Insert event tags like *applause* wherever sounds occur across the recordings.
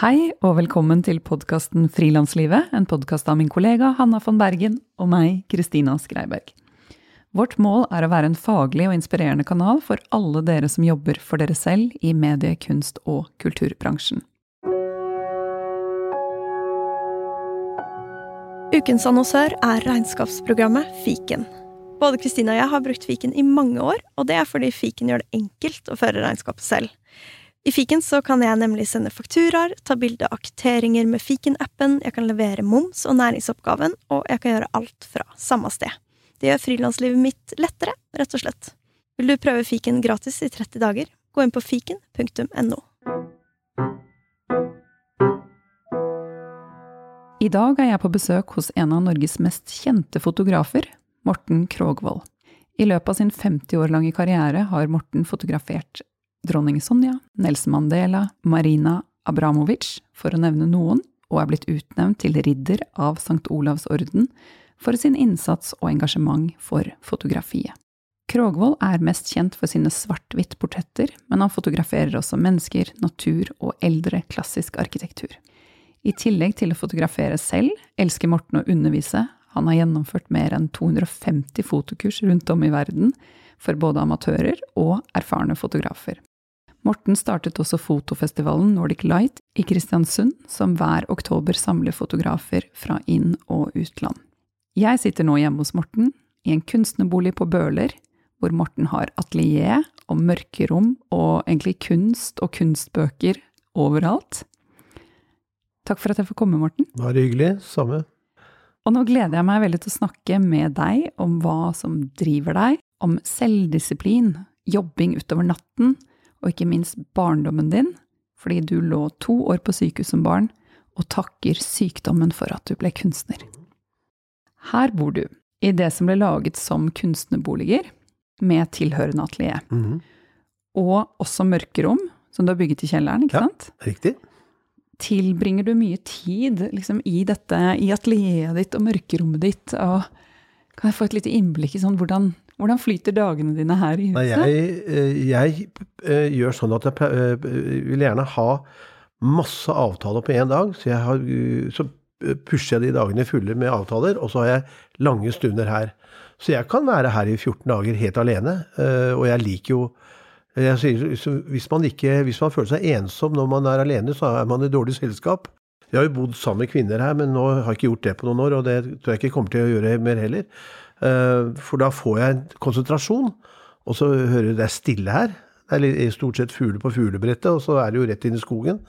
Hei og velkommen til podkasten Frilanslivet, en podkast av min kollega Hanna von Bergen og meg, Kristina Skreiberg. Vårt mål er å være en faglig og inspirerende kanal for alle dere som jobber for dere selv i medie-, kunst- og kulturbransjen. Ukens annonsør er regnskapsprogrammet Fiken. Både Kristina og jeg har brukt Fiken i mange år, og det er fordi Fiken gjør det enkelt å føre regnskapet selv. I Fiken så kan jeg nemlig sende fakturaer, ta bilde av kvitteringer med Fiken-appen, jeg kan levere moms og næringsoppgaven, og jeg kan gjøre alt fra samme sted. Det gjør frilanslivet mitt lettere, rett og slett. Vil du prøve Fiken gratis i 30 dager? Gå inn på fiken.no. I dag er jeg på besøk hos en av Norges mest kjente fotografer, Morten Krogvold. I løpet av sin 50 år lange karriere har Morten fotografert dronning Sonja, Nelson Mandela, Marina Abramovic, for å nevne noen, og er blitt utnevnt til ridder av St. Olavs orden for sin innsats og engasjement for fotografiet. Krogvold er mest kjent for sine svart-hvitt-portretter, men han fotograferer også mennesker, natur og eldre klassisk arkitektur. I tillegg til å fotografere selv, elsker Morten å undervise. Han har gjennomført mer enn 250 fotokurs rundt om i verden, for både amatører og erfarne fotografer. Morten startet også fotofestivalen Nordic Light i Kristiansund, som hver oktober samler fotografer fra inn- og utland. Jeg sitter nå hjemme hos Morten, i en kunstnerbolig på Bøler, hvor Morten har atelier og mørkerom og egentlig kunst og kunstbøker overalt. Takk for at jeg får komme, Morten. Bare hyggelig. Samme. Og nå gleder jeg meg veldig til å snakke med deg om hva som driver deg, om selvdisiplin, jobbing utover natten, og ikke minst barndommen din, fordi du lå to år på sykehus som barn, og takker sykdommen for at du ble kunstner. Her bor du, i det som ble laget som kunstnerboliger, med tilhørende atelier, Mhm. og også mørkerom, som du har bygget i kjelleren, ikke Ja. sant? Riktig. Tilbringer du mye tid liksom, i dette, i atelieret ditt og mørkerommet ditt? Og kan jeg få et lite innblikk i sånn, hvordan, hvordan flyter dagene dine her i huset? Nei, jeg, eh, jeg eh, gjør sånn at jeg eh, vil gjerne ha masse avtaler på én dag. Så, har, så pusher jeg de dagene fulle med avtaler, og så har jeg lange stunder her. Så jeg kan være her i 14 dager helt alene, og jeg liker jo jeg sier, hvis, man ikke, hvis man føler seg ensom når man er alene, så er man i dårlig selskap. Jeg har jo bodd sammen med kvinner her, men nå har jeg ikke gjort det på noen år, og det tror jeg ikke kommer til å gjøre mer heller. Eh, For da får jeg en konsentrasjon, og så hører jeg det er stille her. Det er stort sett fugler på fuglebrettet, og så er det jo rett inn i skogen.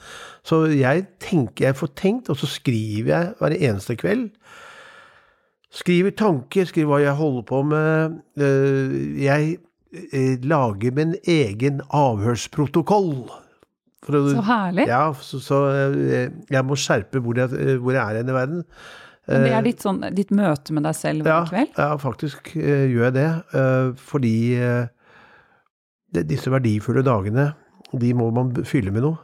Så jeg tenker, jeg får tenkt, og så skriver jeg hver eneste kveld. Skriver tanker, skriver hva jeg holder på med. Eh, Jeg eh, lager min egen avhørsprotokoll. Å- Så herlig. Ja, så, så eh, jeg må skjerpe hvor jeg, eh, hvor jeg er hen i verden. Men det er ditt, sånn, ditt møte med deg selv hver ja, kveld? ja, faktisk gjør jeg det. fordi det, disse verdifulle dagene, de må man fylle med noe.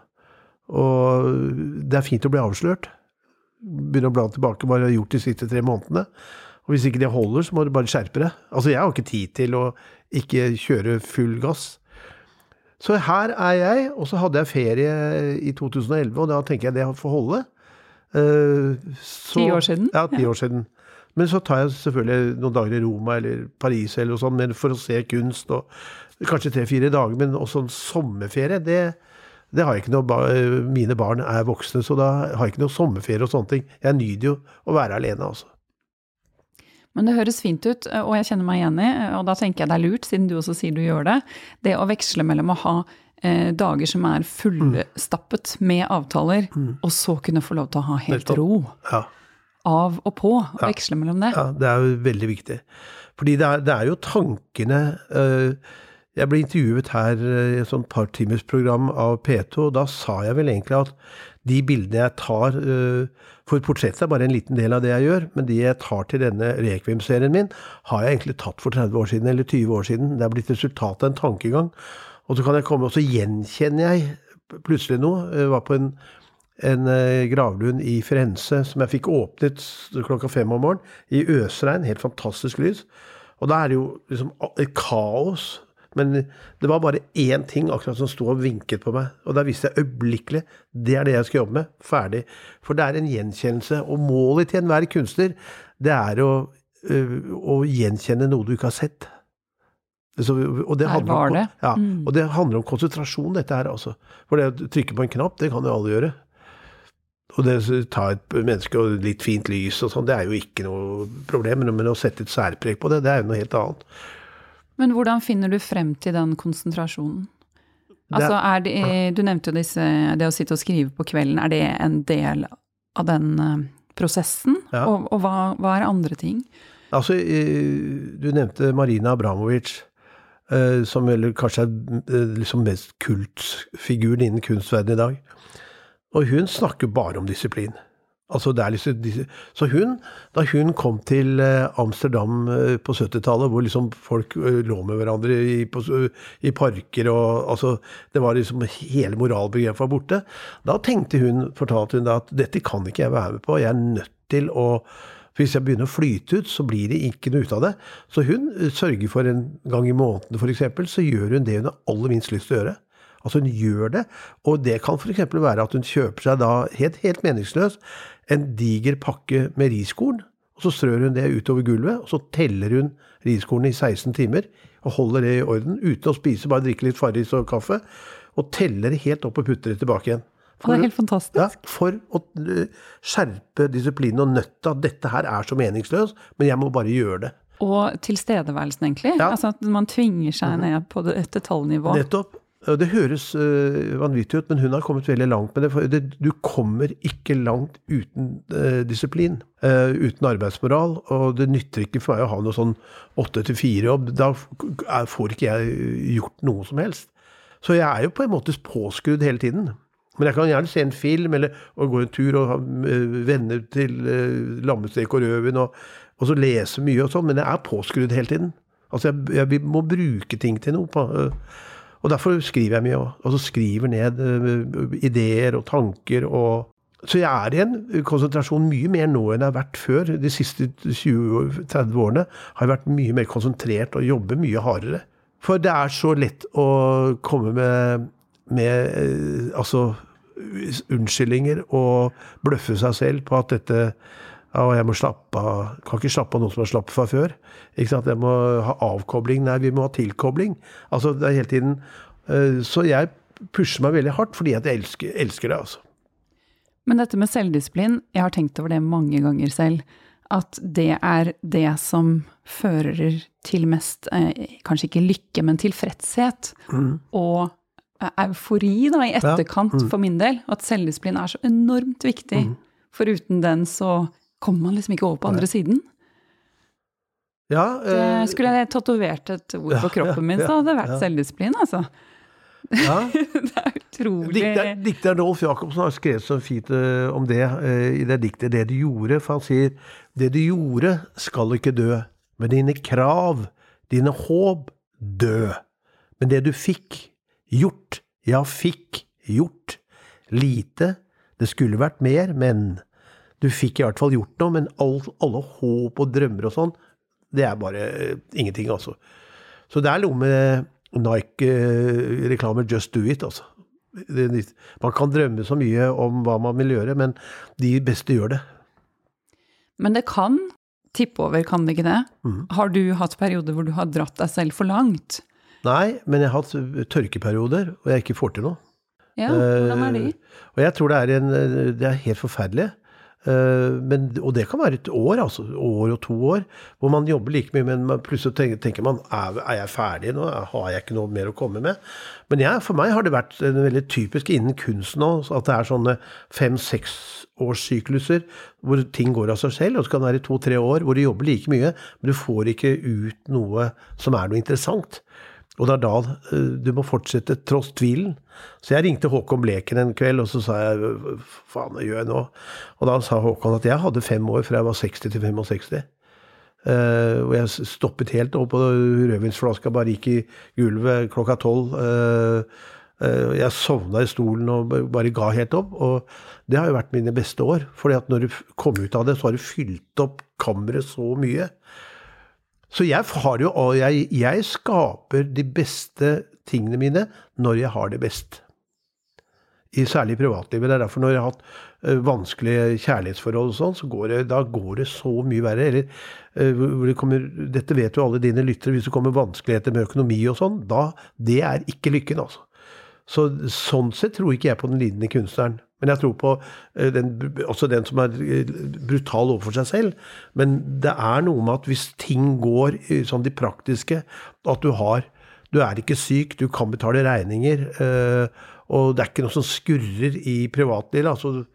Og det er fint å bli avslørt. Begynne å bla tilbake hva jeg har gjort de siste tre månedene. Og hvis ikke det holder, så må du bare skjerpe deg. Altså, jeg har ikke tid til å ikke kjøre full gass. Så her er jeg, og så hadde jeg ferie i 2011, og da tenker jeg det får holde. Eh, Ti år siden? Ja, ti år siden. Men så tar jeg selvfølgelig noen dager i Roma eller Paris eller noe sånt, men for å se kunst og kanskje tre-fire dager. Men også en sommerferie, det, det har jeg ikke noe Mine barn er voksne, så da har jeg ikke noe sommerferie og sånne ting. Jeg nyter jo å være alene, altså. Men det høres fint ut, og jeg kjenner meg igjen i, og da tenker jeg det er lurt, siden du også sier du gjør det, det å veksle mellom å ha eh, dager som er fullstappet med avtaler, og så kunne få lov til å ha helt ro. Ja. av og på, og Ja. veksle mellom det. Ja, det er jo veldig viktig. Fordi det er, det er jo tankene øh, Jeg ble intervjuet her i et sånt partimersprogram av P2, og da sa jeg vel egentlig at de bildene jeg tar øh, For portrettet er bare en liten del av det jeg gjør, men de jeg tar til denne Rekviem-serien min, har jeg egentlig tatt for 30 år siden, eller 20 år siden. Det er blitt resultatet av en tankegang. Og så kan jeg komme, og så gjenkjenner jeg plutselig noe. Jeg var på en en eh, gravlund i Firenze som jeg fikk åpnet klokka fem om morgenen, i øsregn. Helt fantastisk lys. Og da er det jo liksom et kaos. Men det var bare én ting akkurat som sto og vinket på meg. Og da visste jeg øyeblikkelig det er det jeg skal jobbe med. Ferdig. For det er en gjenkjennelse. Og målet til enhver kunstner, det er å, øh, å gjenkjenne noe du ikke har sett. Så, og det om- det. Ja, Mm. og det handler om konsentrasjon, dette her, altså. For det å trykke på en knapp, det kan jo alle gjøre. Og det å ta et menneske og litt fint lys og sånn, det er jo ikke noe problem. Men å sette et særpreg på det, det er jo noe helt annet. Men hvordan finner du frem til den konsentrasjonen? Altså, det, du nevnte jo disse, det å sitte og skrive på kvelden, er det en del av den eh, prosessen? Ja. Og, og hva, hva er andre ting? Altså, du nevnte Marina Abramovic, eh, som vel kanskje er eh, liksom mest kultfiguren innen kunstverdenen i dag. Og hun snakker bare om disiplin. Altså liksom, så hun, da hun kom til eh, Amsterdam eh, på 70-tallet, hvor liksom folk eh, lå med hverandre i, på, i parker og altså, Det var liksom hele moralbegrepet var borte. Da tenkte hun, fortalte hun da, at dette kan ikke jeg være med på. Jeg er nødt til å for Hvis jeg begynner å flyte ut, så blir det ikke noe ut av det. Så hun sørger for en gang i måneden, f.eks., så gjør hun det hun har aller minst lyst til å gjøre. Altså hun gjør det, og det kan f.eks. være at hun kjøper seg da, helt, helt meningsløst, en diger pakke med riskorn, og så strør hun det utover gulvet, og så teller hun riskornet i 16 timer, og holder det i orden, uten å spise, bare drikke litt Farris og kaffe, og teller det helt opp og putter det tilbake igjen. For, det er helt fantastisk. Ja, for å øh, skjerpe disiplinen og nøtta. Dette her er så meningsløst, men jeg må bare gjøre det. Og tilstedeværelsen, egentlig. Ja. Mhm. Altså at man tvinger seg ned på et detaljnivå. Nettopp. Og Det høres øh, vanvittig ut, men hun har kommet veldig langt med det. For du kommer ikke langt uten øh, disiplin, uten arbeidsmoral. Og det nytter ikke for meg å ha noe sånn åtte til fire-jobb. Da får ikke jeg gjort noe som helst. Så jeg er jo på en måte påskrudd hele tiden. Men jeg kan gjerne se en film, eller gå en tur og venner til lammestek og rødvin, og, og så lese mye og sånn, men jeg er påskrudd hele tiden. Altså, jeg, jeg må bruke ting til noe. På, og derfor skriver jeg mye òg. Og så skriver ned øh, ideer og tanker og Så jeg er i en konsentrasjon mye mer nå enn jeg har vært før. De siste 20-30 årene har jeg vært mye mer konsentrert og jobber mye hardere. For det er så lett å komme med, med eh, altså unnskyldninger og bløffe seg selv på at dette ja, jeg må slappe av. Kan ikke slappe av noe som er slapp fra før. Ikke sant? Jeg må ha avkobling. Nei, vi må ha tilkobling. Altså, det er hele tiden eh, Så jeg pusher meg veldig hardt fordi at jeg elsker, elsker det, altså. Men dette med selvdisiplin, jeg har tenkt over det mange ganger selv. At det er det som fører til mest, eh, kanskje ikke lykke, men tilfredshet. Og eh, eufori da, i etterkant for min del. At selvdisiplin er så enormt viktig. Foruten den så kommer man liksom ikke over på andre siden. Ja, eh, skulle jeg tatovert et ord på *laughs* kroppen min, så hadde det vært selvdisiplin, altså. ja. *laughs* Det er utrolig Dikter, dikter Rolf Jacobsen har skrevet så fint eh, om det eh, i det diktet 'Det du gjorde'. For han sier 'Det du gjorde, skal ikke dø', men dine krav, dine håp, dø. Men det du fikk gjort, ja, fikk gjort, lite, det skulle vært mer, men du fikk i hvert fall gjort noe, men all, alle håp og drømmer og sånn, det er bare uh, ingenting, altså. Så det er noe med Nike-reklame 'Just do it', altså. Det, man kan drømme så mye om hva man vil gjøre, men de beste gjør det. Men det kan tippe over, kan det ikke det? Mm. Har du hatt perioder hvor du har dratt deg selv for langt? Nei, men jeg har hatt tørkeperioder, og jeg ikke får til noe. Ja, hvordan er de? Uh, Og jeg tror det er, en, det er helt forferdelig. Eh, men, og det kan være et år, altså år og to år, hvor man jobber like mye, men plutselig tenker, tenker man er, er jeg ferdig nå, har jeg ikke noe mer å komme med? Men jeg, for meg har det vært en veldig typisk innen kunsten nå, at det er sånne fem-seks årssykluser hvor ting går av seg selv, og så kan det være to-tre år hvor du jobber like mye, men du får ikke ut noe som er noe interessant. Og det er da eh, du må fortsette tross tvilen. Så jeg ringte Håkon Bleken en kveld, og så sa jeg faen, hva gjør jeg nå? Og da sa Håkon at jeg hadde fem år fra jeg var 60 til 65. Uh, og jeg stoppet helt opp, og rødvinsflaska bare gikk i gulvet klokka tolv. Uh, uh, jeg sovna i stolen og bare ga helt opp. Og det har jo vært mine beste år. fordi at når du kom ut av det, så har du fylt opp kammeret så mye. Så jeg har jo jeg, jeg skaper de beste tingene mine når jeg har det best. I særlig i privatlivet. Det er derfor når jeg har hatt uh, vanskelige kjærlighetsforhold og sånn, så går det, da går det så mye verre. Eller uh, det kommer, dette vet jo alle dine lyttere, hvis det kommer vanskeligheter med økonomi og sånn, da Det er ikke lykken, altså. Så sånn sett tror ikke jeg på den lidende kunstneren. Men jeg tror på uh, den, også den som er brutal overfor seg selv. Men det er noe med at hvis ting går sånn de praktiske, at du har Du er ikke syk, du kan betale regninger. Uh, og det er ikke noe som skurrer i privatlivet. Altså,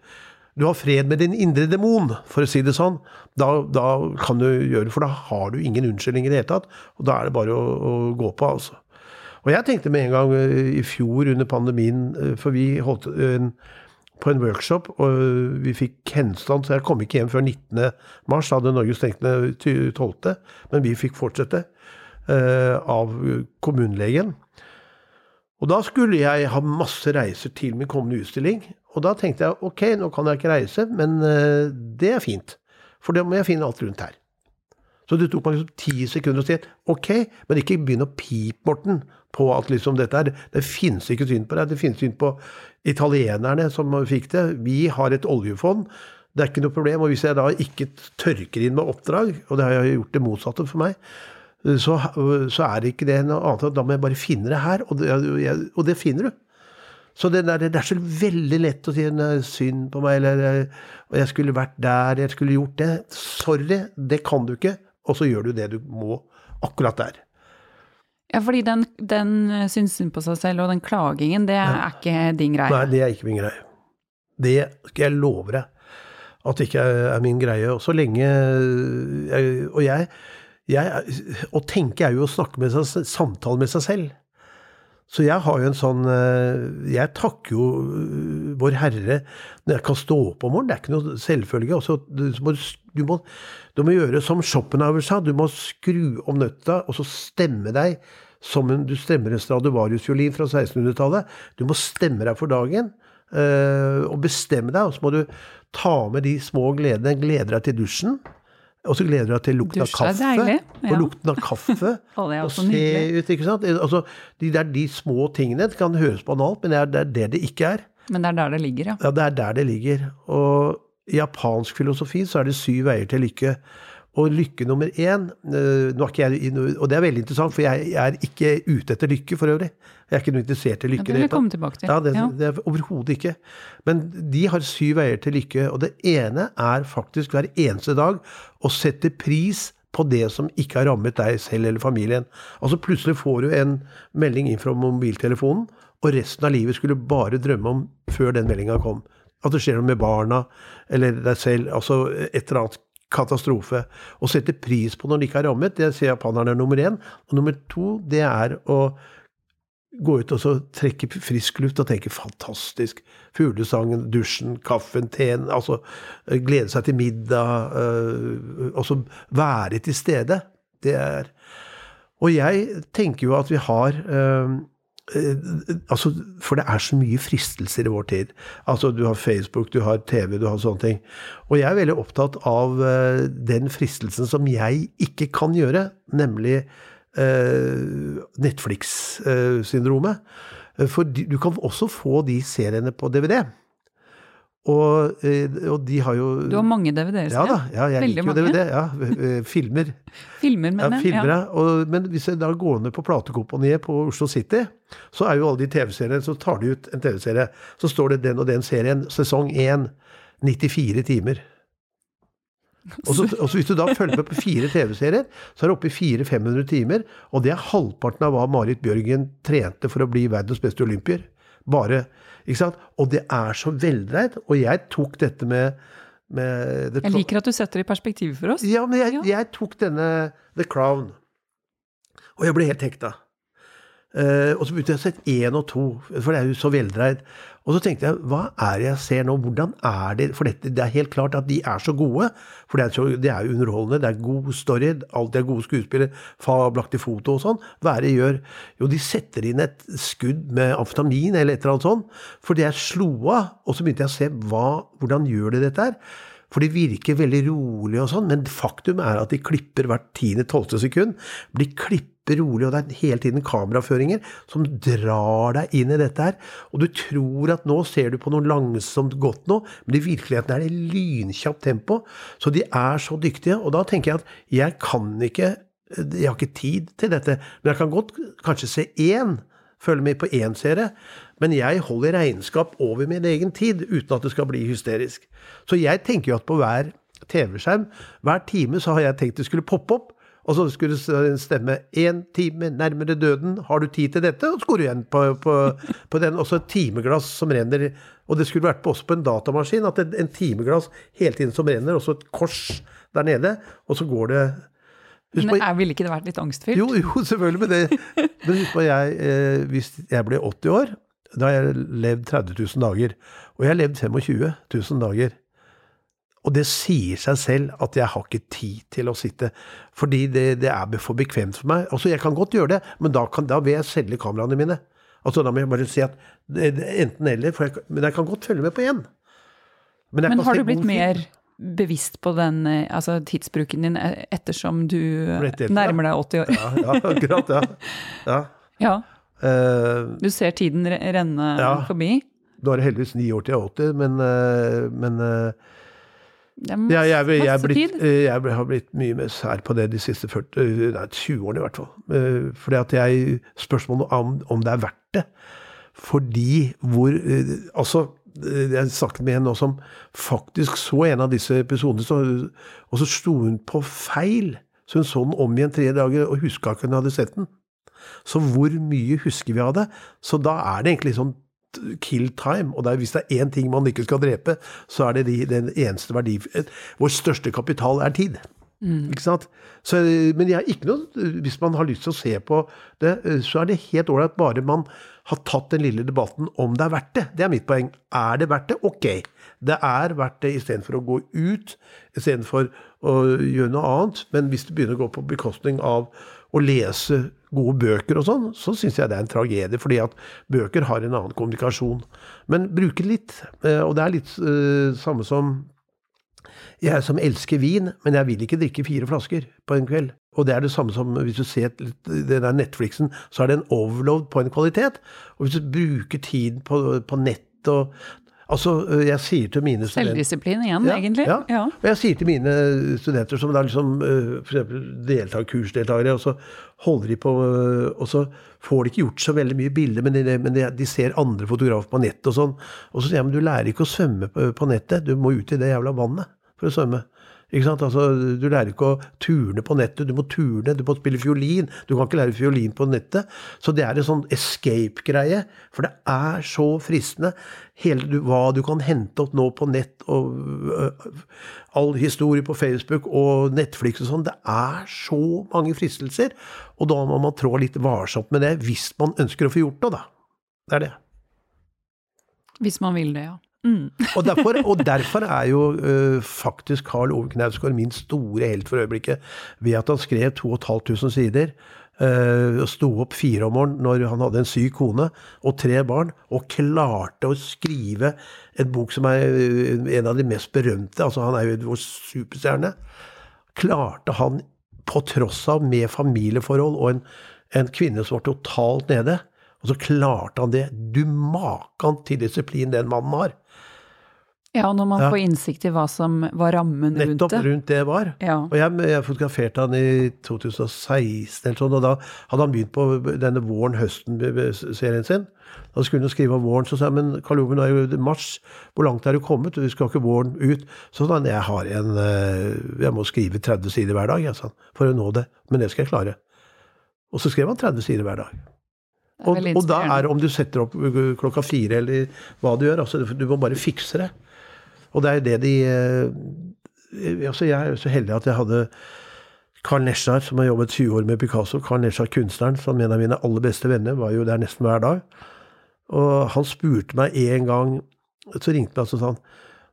du har fred med din indre demon, for å si det sånn. Da, da, kan du gjøre det, for da har du ingen unnskyldning i det hele tatt. Og da er det bare å, å gå på, altså. Og jeg tenkte med en gang eh, i fjor under pandemien, eh, for vi holdt en, på en workshop, og vi fikk henstand, så jeg kom ikke hjem før 19. mars. Da hadde Norge stengt ned 12., men vi fikk fortsette eh, av kommunelegen. Og da skulle jeg ha masse reiser til min kommende utstilling. Og da tenkte jeg ok, nå kan jeg ikke reise, men eh, det er fint. For da må jeg finne alt rundt her. Så det tok meg liksom ti sekunder å si ok, men ikke begynn å pipe, Morten, på at liksom dette er Det finnes ikke syn på deg. Det finnes syn på italienerne som fikk det. Vi har et oljefond. Det er ikke noe problem. Og hvis jeg da ikke tørker inn med oppdrag, og det har jeg gjort det motsatte for meg, så, så, er det ikke det noe annet. Da må jeg bare finne det her, og det, og det finner du. Så det, der, det, er så veldig lett å si synd på meg, eller og jeg skulle vært der, jeg skulle gjort det. Sorry, det kan du ikke. Og så gjør du det du må akkurat der. Ja, fordi den, den synsen på seg selv, og den klagingen, det er ikke din greie? Nei, det er ikke min greie. Det skal jeg love deg at det ikke er min greie. Og så lenge jeg, Og jeg jeg, Å tenke er jo å snakke med seg, samtale med seg selv. Så jeg har jo en sånn eh, Jeg takker jo eh, Vår Herre når jeg kan stå opp om morgenen. Det er ikke noe selvfølge. Også, du, må, du, må, du, må, gjøre som Schopenhauer sa. Du må skru om nøtta og så stemme deg som en, du stemmer en Stradivarius-fiolin fra 1600-tallet. Du må stemme deg for dagen øh, og bestemme deg. Og så må du ta med de små gledene. Glede deg til dusjen. Og så gleder du deg til lukten av kaffe. Ja. Og lukten av kaffe. *laughs* og se ut, ikke sant. Altså, de, der, de små tingene det kan høres banalt, men det er, det er det det ikke er. Men det er der det ligger, ja. Ja, det er der det ligger. Og i japansk filosofi så er det syv veier til lykke. Og lykke nummer én eh, er jeg, Og det er veldig interessant, for jeg er ikke ute etter lykke for øvrig. Jeg er ikke noe interessert i lykke. Ja, det vil jeg komme tilbake til. Ja, det, ja. det er Overhodet ikke. Men de har syv veier til lykke. Og det ene er faktisk hver eneste dag å sette pris på det som ikke har rammet deg selv eller familien. Altså Plutselig får du en melding inn fra mobiltelefonen, og resten av livet skulle du bare drømme om før den meldinga kom. At det skjer noe med barna eller deg selv. Altså et eller annet katastrofe. Å sette pris på når de ikke er rammet, det ser japanerne er nummer én. Og nummer to, det er å gå ut og så trekke frisk luft og tenke fantastisk. Fuglesangen, dusjen, kaffen, teen. Altså glede seg til middag. Øh, være til stede. Det er Og jeg tenker jo at vi har øh, Eh, altså, For det er så mye fristelser i vår tid. Altså, Du har Facebook, du har TV, du har sånne ting. Og jeg er veldig opptatt av uh, den fristelsen som jeg ikke kan gjøre, nemlig uh, Netflix-syndromet. Uh, for du kan også få de seriene på DVD. Og, eh, og, de har jo Du har mange DVD-er? Ja da, ja, jeg Veldig liker jo DVD. Ja, eh, filmer. *laughs* filmer, mener ja, filmer, ja. Og, men hvis jeg da går ned på platekomponiet på Oslo City, så er jo alle de TV-seriene Så tar de ut en TV-serie. Så står det den og den serien, sesong 1, 94 timer. Og så, og så hvis du da følger med på fire TV-serier, så er det oppe i 400-500 timer. Og det er halvparten av hva Marit Bjørgen trente for å bli verdens beste olympier. Bare, ikke sant? Og det er så veldreid. Og jeg tok dette med, med Jeg liker at du setter det i perspektiv for oss. Ja, men jeg, jeg tok denne The Crown, og jeg ble helt hekta. Uh, og så begynte jeg å se én og to, for det er jo så veldreid. Og så tenkte jeg, hva er det jeg ser nå? Hvordan er det For dette, det er helt klart at de er så gode. For det er, så, det er underholdende, det er god story, alltid er gode skuespillere, fabelaktig foto og sånn. Hva er det de gjør? Jo, de setter inn et skudd med amfetamin eller et eller annet sånt. Fordi jeg slo av, og så begynte jeg å se hva, hvordan gjør de dette her. For de virker veldig rolig og sånn, men faktum er at de klipper hvert tiende-tolvte sekund. Blir klipper rolig, og det er hele tiden kameraføringer som drar deg inn i dette her. Og du tror at nå ser du på noe langsomt godt nå, men i virkeligheten er det lynkjapt tempo. Så de er så dyktige. Og da tenker jeg at jeg kan ikke Jeg har ikke tid til dette. Men jeg kan godt kanskje se én, følge med på én serie. Men jeg holder regnskap over min egen tid, uten at det skal bli hysterisk. Så jeg tenker jo at på hver TV-skjerm, hver time, så har jeg tenkt det skulle poppe opp. Og så skulle det stemme én time nærmere døden, har du tid til dette? Og så går du igjen på, på, på den. Også et timeglass som renner. Og det skulle vært på også på en datamaskin, at en, en timeglass hele tiden som renner, og så et kors der nede, og så går det Husk men jeg Ville ikke det vært litt angstfylt? Jo, jo, selvfølgelig. Men, det, men husk på, jeg, eh, hvis jeg ble 80 år, da har jeg levd 30 000 dager. Og jeg har levd 25 000 dager. Og det sier seg selv at jeg har ikke tid til å sitte, fordi det, det er for bekvemt for meg. Altså, jeg kan godt gjøre det, men da, kan, da vil jeg selge kameraene mine. Altså, Da må jeg bare si at det, det, enten eller, jeg, men jeg kan godt følge med på én. Men, men har du blitt mer bevisst på den eh, altså, tidsbruken din eh, ettersom du nærmer deg 80 år? Ja, ja akkurat. Ja. *laughs* ja. ja. Uh, du ser tiden renne ja. forbi? Da er det heldigvis ni år til jeg er 80, men, uh, men uh, det er masse, jeg, jeg, jeg, jeg, blitt, jeg, har blitt mye mer sær på det de siste 40, nei, 20 årene, i hvert fall. Fordi at jeg Spørsmålet om, om det er verdt det. Fordi hvor Altså, jeg snakket med en nå som faktisk så en av disse episodene, så, og så sto hun på feil. Så hun så den om igjen tre dager og huska ikke hun hadde sett den. Så hvor mye husker vi av det? Så da er det egentlig sånn kill time. Og er, hvis det er én ting man ikke skal drepe, så er det de, den eneste verdi Vår største kapital er tid. Mm. Ikke sant? Så, men jeg ikke noe Hvis man har lyst til å se på det, så er det helt ålreit bare man har tatt den lille debatten om det er verdt det. Det er mitt poeng. Er det verdt det? Ok. Det er verdt det istedenfor å gå ut, istedenfor å gjøre noe annet. Men hvis det begynner å gå på bekostning av å lese gode bøker og sånn, så syns jeg det er en tragedie, fordi at bøker har en annen kommunikasjon. Men bruke litt. Eh, og det er litt uh, samme som jeg som elsker vin, men jeg vil ikke drikke fire flasker på en kveld. Og det er det samme som hvis du ser den der Netflixen, så er det en overload på en kvalitet. Og hvis du bruker tiden på, på nett og Altså, øh, jeg sier til mine studenter Selvdisiplin igjen, ja, egentlig. Ja. ja. Og jeg sier til mine studenter som da liksom øh, f.eks. deltar, kursdeltakere, og så holder de på øh, Og så får de ikke gjort så veldig mye bilder, men, de, men de, de ser andre fotografer på nett og sånn. Og så sier jeg men du lærer ikke å svømme på, på nettet, du må ut i det jævla vannet for å svømme. Ikke sant? Altså, du lærer ikke å turne på nettet, du må turne, du må spille fiolin. Du kan ikke lære fiolin på nettet. Så det er en sånn escape-greie. For det er så fristende. Hele, du, hva du kan hente opp nå på nett, og uh, all historie på Facebook og Netflix og sånn. Det er så mange fristelser. Og da må man trå litt varsomt med det, hvis man ønsker å få gjort noe, da. Det er det. Hvis man vil det, ja. Mm. *laughs* og, derfor, og, derfor, er jo uh, faktisk Karl Ove Knausgård min store helt for øyeblikket, ved at han skrev 2500 sider. Uh, sto opp fire om morgenen når han hadde en syk kone og tre barn, og klarte å skrive en bok som er uh, en av de mest berømte. altså Han er jo vår superstjerne. Klarte han, på tross av med familieforhold og en, en kvinne som var totalt nede, og så klarte han det. Du makan til disiplin den mannen har. Ja, når man Ja. får innsikt i hva som var rammen rundt det. Nettopp rundt det var. Ja. Og jeg, jeg fotograferte han i 2016, eller sånn, og da hadde han begynt på denne våren-høsten-serien sin. Da skulle han skrive om våren, så sa jeg men Karl Ove, nå er jo mars, hvor langt er du kommet? Du skal ikke våren ut? Så sa han jeg har en eh, Jeg må skrive 30 sider hver dag, jeg, sa han, for å nå det. Men det skal jeg klare. Og så skrev han 30 sider hver dag. Og, og da er det om du setter opp uh, klokka fire eller hva du gjør. altså Du må bare fikse det. Og det er jo det de eh, altså Jeg er jo så heldig at jeg hadde Carl Nesjar, som har jobbet 20 år med Picasso. Carl Nesjar, kunstneren, som en av mine aller beste venner, var jo der nesten hver dag. Og han spurte meg en gang Så ringte han og sa han,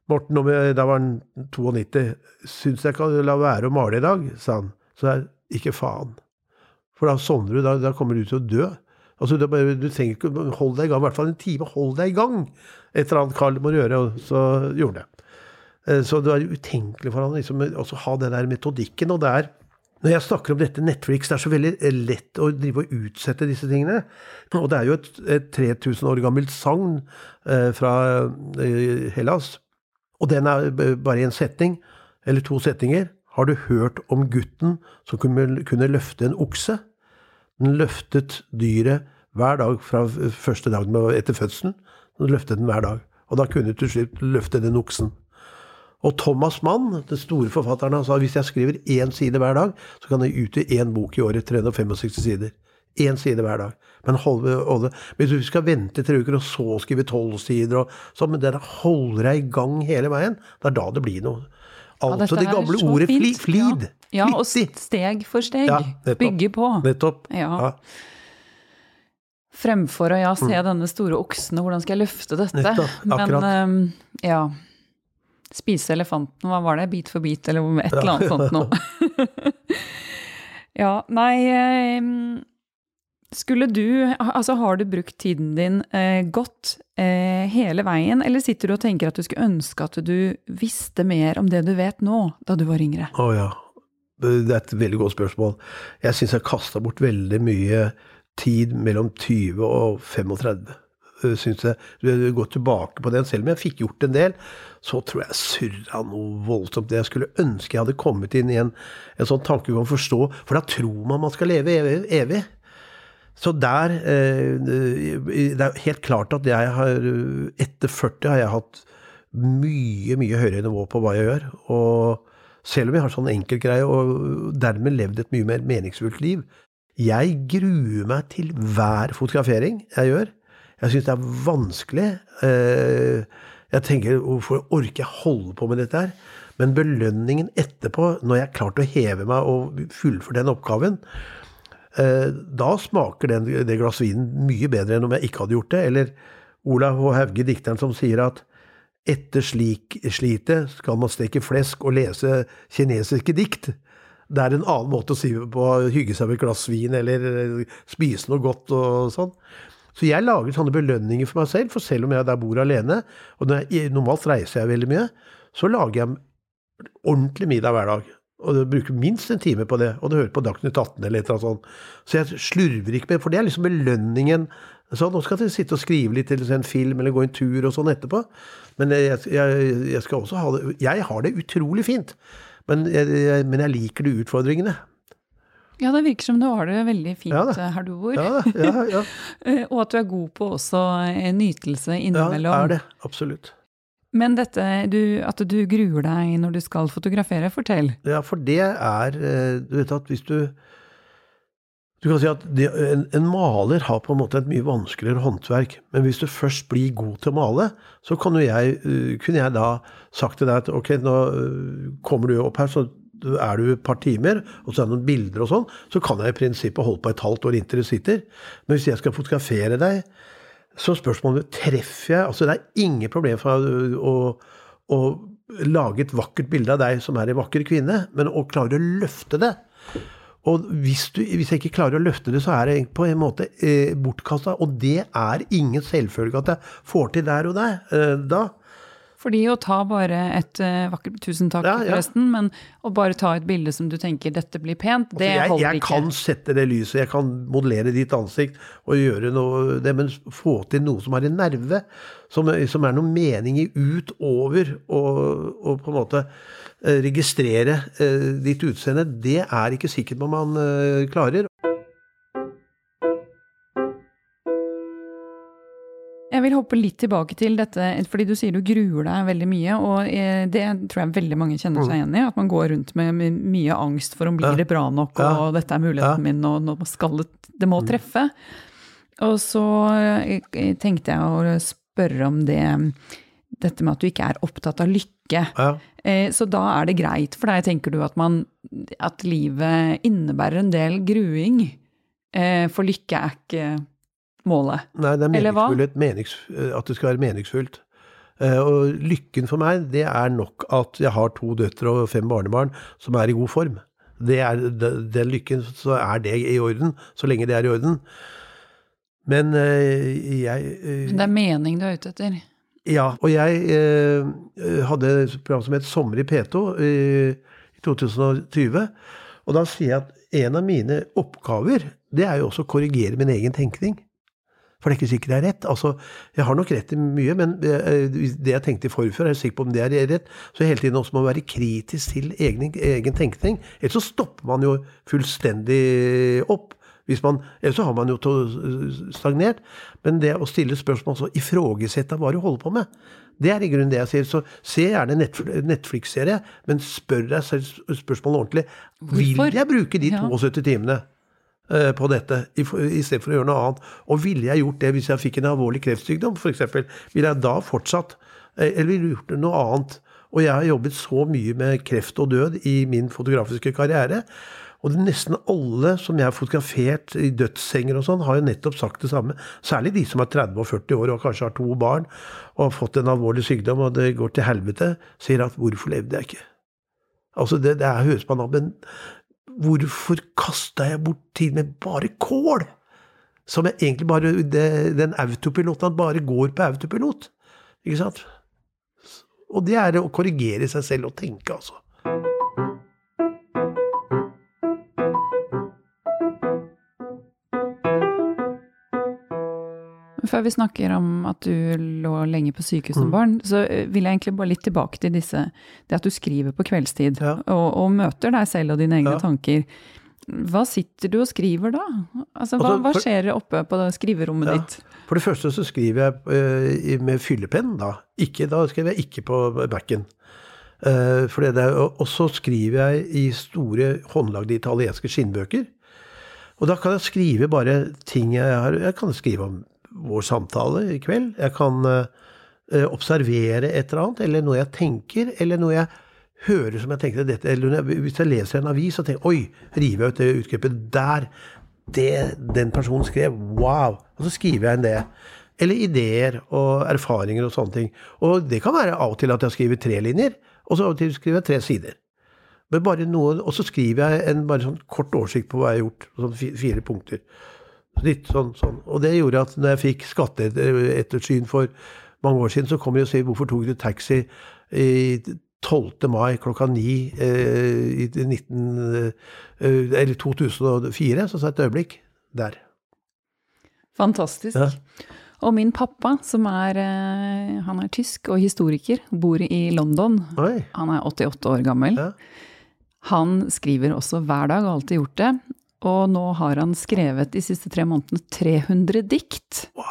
Morten, da var han 92. Syns jeg kan la være å male i dag? sa han. Så jeg ikke faen. For da sovner du, da, da kommer du til å dø. Altså, er du trenger ikke Hold deg i gang, i hvert fall en time. Hold deg i gang! Et eller annet Carl må gjøre, og så gjorde det. Eh, Så det var utenkelig for han liksom, å ha den der metodikken. Og det er når jeg snakker om dette Netflix, det er så veldig eh, lett å drive og utsette disse tingene. Og det er jo et, et 3000 år gammelt sagn eh, fra eh, Hellas. Og den er bare en setning, eller to setninger. Har du hørt om gutten som kunne løfte en okse? Den løftet dyret hver dag fra første dag etter fødselen. Den løftet den hver dag. Og da kunne du til slutt løfte den oksen. Og Thomas Mann, den store forfatteren, han sa hvis jeg skriver én side hver dag, så kan jeg utgi én bok i året, 365 sider. Én side hver dag. Men hold, hold, hvis du skal vente tre uker og så skrive tolv sider, og, så, men det holder deg i gang hele veien, det er da det blir noe. Altså ja, det gamle ordet fint. flid. Ja, ja og steg for steg. Ja. Bygge på. Nettopp. Ja. Fremfor å ja, se denne store oksen, og hvordan skal jeg løfte dette? Nettopp, akkurat. Men ehm, ja Spise elefanten, hva var det? Bit for bit, eller et eller annet sånt noe. *laughs* *laughs* ja, nei um, Skulle du Altså, har du brukt tiden din eh, godt eh, hele veien, eller sitter du og tenker at du skulle ønske at du visste mer om det du vet nå, da du var yngre? Å ja. Det er et veldig godt spørsmål. Jeg syns jeg kasta bort veldig mye tid mellom 20 og 35. Øh, Synes jeg, jeg går tilbake på den, selv om jeg fikk gjort en del, så tror jeg surra noe voldsomt. Jeg skulle ønske jeg hadde kommet inn i en, en sånn tankegang forstå, for da tror man man skal leve evig. evig. Så der eh, Det er helt klart at jeg har Etter 40 har jeg hatt mye, mye høyere nivå på hva jeg gjør. Og selv om jeg har sånn enkeltgreie og dermed levd et mye mer meningsfullt liv Jeg gruer meg til hver fotografering jeg gjør. Jeg syns det er vanskelig. Eh, Jeg tenker hvorfor orker jeg holde på med dette her? Men belønningen etterpå, når jeg har klart å heve meg og fullføre den oppgaven, eh, da smaker det glass vinen mye bedre enn om jeg ikke hadde gjort det. Eller Olav H. Hauge, dikteren, som sier at etter slik slitet skal man steke flesk og lese kinesiske dikt. Det er en annen måte å si på, hygge seg med et glass vin eller eh, spise noe godt og sånn. Så jeg lager sånne belønninger for meg selv, for selv om jeg der bor alene, og normalt reiser jeg veldig mye, så lager jeg ordentlig middag hver dag. Og du bruker minst en time på det, og du hører på Dagsnytt 18 eller et eller annet sånt. Så jeg slurver ikke med, for det er liksom belønningen. Så nå skal jeg sitte og skrive litt til en film eller gå en tur og sånn etterpå. Men jeg, jeg, jeg skal også ha det Jeg har det utrolig fint, men jeg, jeg, men jeg liker de utfordringene. Ja, det virker som du har det veldig fint Ja eh, her du bor. Ja, ja, ja, *laughs* Eh, Og at du er god på også nytelse innimellom. ja er det. Absolutt. Men dette, du, at du gruer deg når du skal fotografere, fortell. Ja, for det er eh, Du vet at hvis du Du kan si at det, en, en maler har på en måte et mye vanskeligere håndverk. Men hvis du først blir god til å male, så jeg, eh, kunne jeg da sagt til deg at ok, nå eh, kommer du opp her, så er du et par timer, og så er det noen bilder og sånn, så kan jeg i prinsippet holde på et halvt år inntil du sitter. Men hvis jeg skal fotografere deg, så spørsmålet treffer jeg Altså, det er ingen problem for meg å, å lage et vakkert bilde av deg som er en vakker kvinne, men å klare å løfte det. Og hvis, du, hvis jeg ikke klarer å løfte det, så er det på en måte eh, bortkasta. Og det er ingen selvfølge at jeg får til der og der. Eh, da. Fordi å ta bare et uh, vakkert Tusen takk, Ja, ja. forresten. Men å bare ta et bilde som du tenker 'dette blir pent', det Altså, jeg, holder jeg ikke. kan sette det lyset, jeg kan modellere ditt ansikt og gjøre noe det, Men få til noe som har en nerve, som, som er noe mening i utover og, og på en måte eh, registrere eh, ditt utseende, det er ikke sikkert man eh, klarer. Jeg vil hoppe litt tilbake til dette, fordi du sier du gruer deg veldig mye. Og eh, det tror jeg veldig mange kjenner seg igjen i. At man går rundt med mye angst for om blir Mm. Det bra nok, og dette er muligheten min, og nå skal det, det må Mm. treffe. Og så eh, tenkte jeg å spørre om det dette med at du ikke er opptatt av lykke. Ja. Eh, Så da er det greit for deg, tenker du, at, man, at livet innebærer en del gruing? For lykke er ikke målet. Nei, det er meningsfullhet, menings, eh, at det skal være meningsfullt. Eh, Og lykken for meg, det er nok at jeg har to døtre og fem barnebarn som er i god form. Det er den lykken, så er det i orden, så lenge det er i orden. Men eh, jeg Men Det er mening du er ute etter. Ja, og jeg eh, hadde et program som het Sommer i P2 eh, i 2020. Og da sier jeg at en av mine oppgaver, det er jo også å korrigere min egen tenkning. For det er ikke sikkert det er rett. Altså, jeg har nok rett i mye, men eh, det jeg tenkte i forfør, er jeg sikker på om det er rett. Så hele tiden også må man være kritisk til egen, egen tenkning. Ellers så stopper man jo fullstendig opp. Hvis man, ellers så har man jo stagnert. Men det å stille spørsmål, så ifrågesette hva du holder på med, det er i grunnen det jeg sier. Så se gjerne Netflix-serie, men spør deg selv spørsmålet ordentlig. Vil jeg bruke de 72 timene? Eh, på dette, i, i stedet for å gjøre noe annet. Og ville jeg gjort det hvis jeg fikk en alvorlig kreftsykdom, f.eks.? Ville jeg da fortsatt? eh, Eller ville jeg gjort noe annet? Og jeg har jobbet så mye med kreft og død i min fotografiske karriere. Og nesten alle som jeg har fotografert i dødssenger og sånn, har jo nettopp sagt det samme. Særlig de som er 30 og 40 år og kanskje har to barn og har fått en alvorlig sykdom og det går til helvete, sier at 'hvorfor levde jeg ikke'? Altså, det, det høres man av, men hvorfor kasta jeg bort tid med bare kål? Som jeg egentlig bare det, Den autopiloten bare går på autopilot. Ikke sant? Og det er å korrigere seg selv og tenke, altså. Før vi snakker om at du lå lenge på sykehus som Mm. barn, så eh, vil jeg egentlig bare litt tilbake til disse, det at du skriver på kveldstid, Ja. og, og møter deg selv og dine egne Ja. tanker. Hva sitter du og skriver da? Altså, hva, Altså, hva skjer oppe på skriverommet Ja. ditt? For det første så skriver jeg eh, med fyllepenn, da. Ikke, da skriver jeg ikke på backen. Eh, og så skriver jeg i store håndlagde italienske skinnbøker. Og da kan jeg skrive bare ting jeg har Jeg kan skrive om vår samtale i kveld. Jeg kan eh, eh, observere et eller annet, eller noe jeg tenker, eller noe jeg hører som jeg tenkte dette, eller Hvis jeg leser en avis og tenker Oi, river jeg ut det utgrepet der. Det den personen skrev. Wow! Og så skriver jeg inn det. Eller ideer og erfaringer og sånne ting. Og det kan være av og til at jeg skriver tre linjer, og så av og til skriver jeg tre sider. Men bare noe, Og så skriver jeg en bare sånn kort oversikt på hva jeg har gjort. Sånn fire punkter. Litt sånn, sånn. Og det gjorde at når jeg fikk skatteettersyn for mange år siden, så kom de og sier hvorfor tok du taxi i 12. mai klokka ni eh, i 19, eh, eller 2004? Så sa jeg et øyeblikk. Der. Fantastisk. Ja. Og min pappa, som er, eh, han er tysk og historiker, bor i London. Oi. Han er 88 år gammel. Ja. Han skriver også hver dag, har alltid gjort det. Og nå har han skrevet de siste tre månedene 300 dikt. Wow,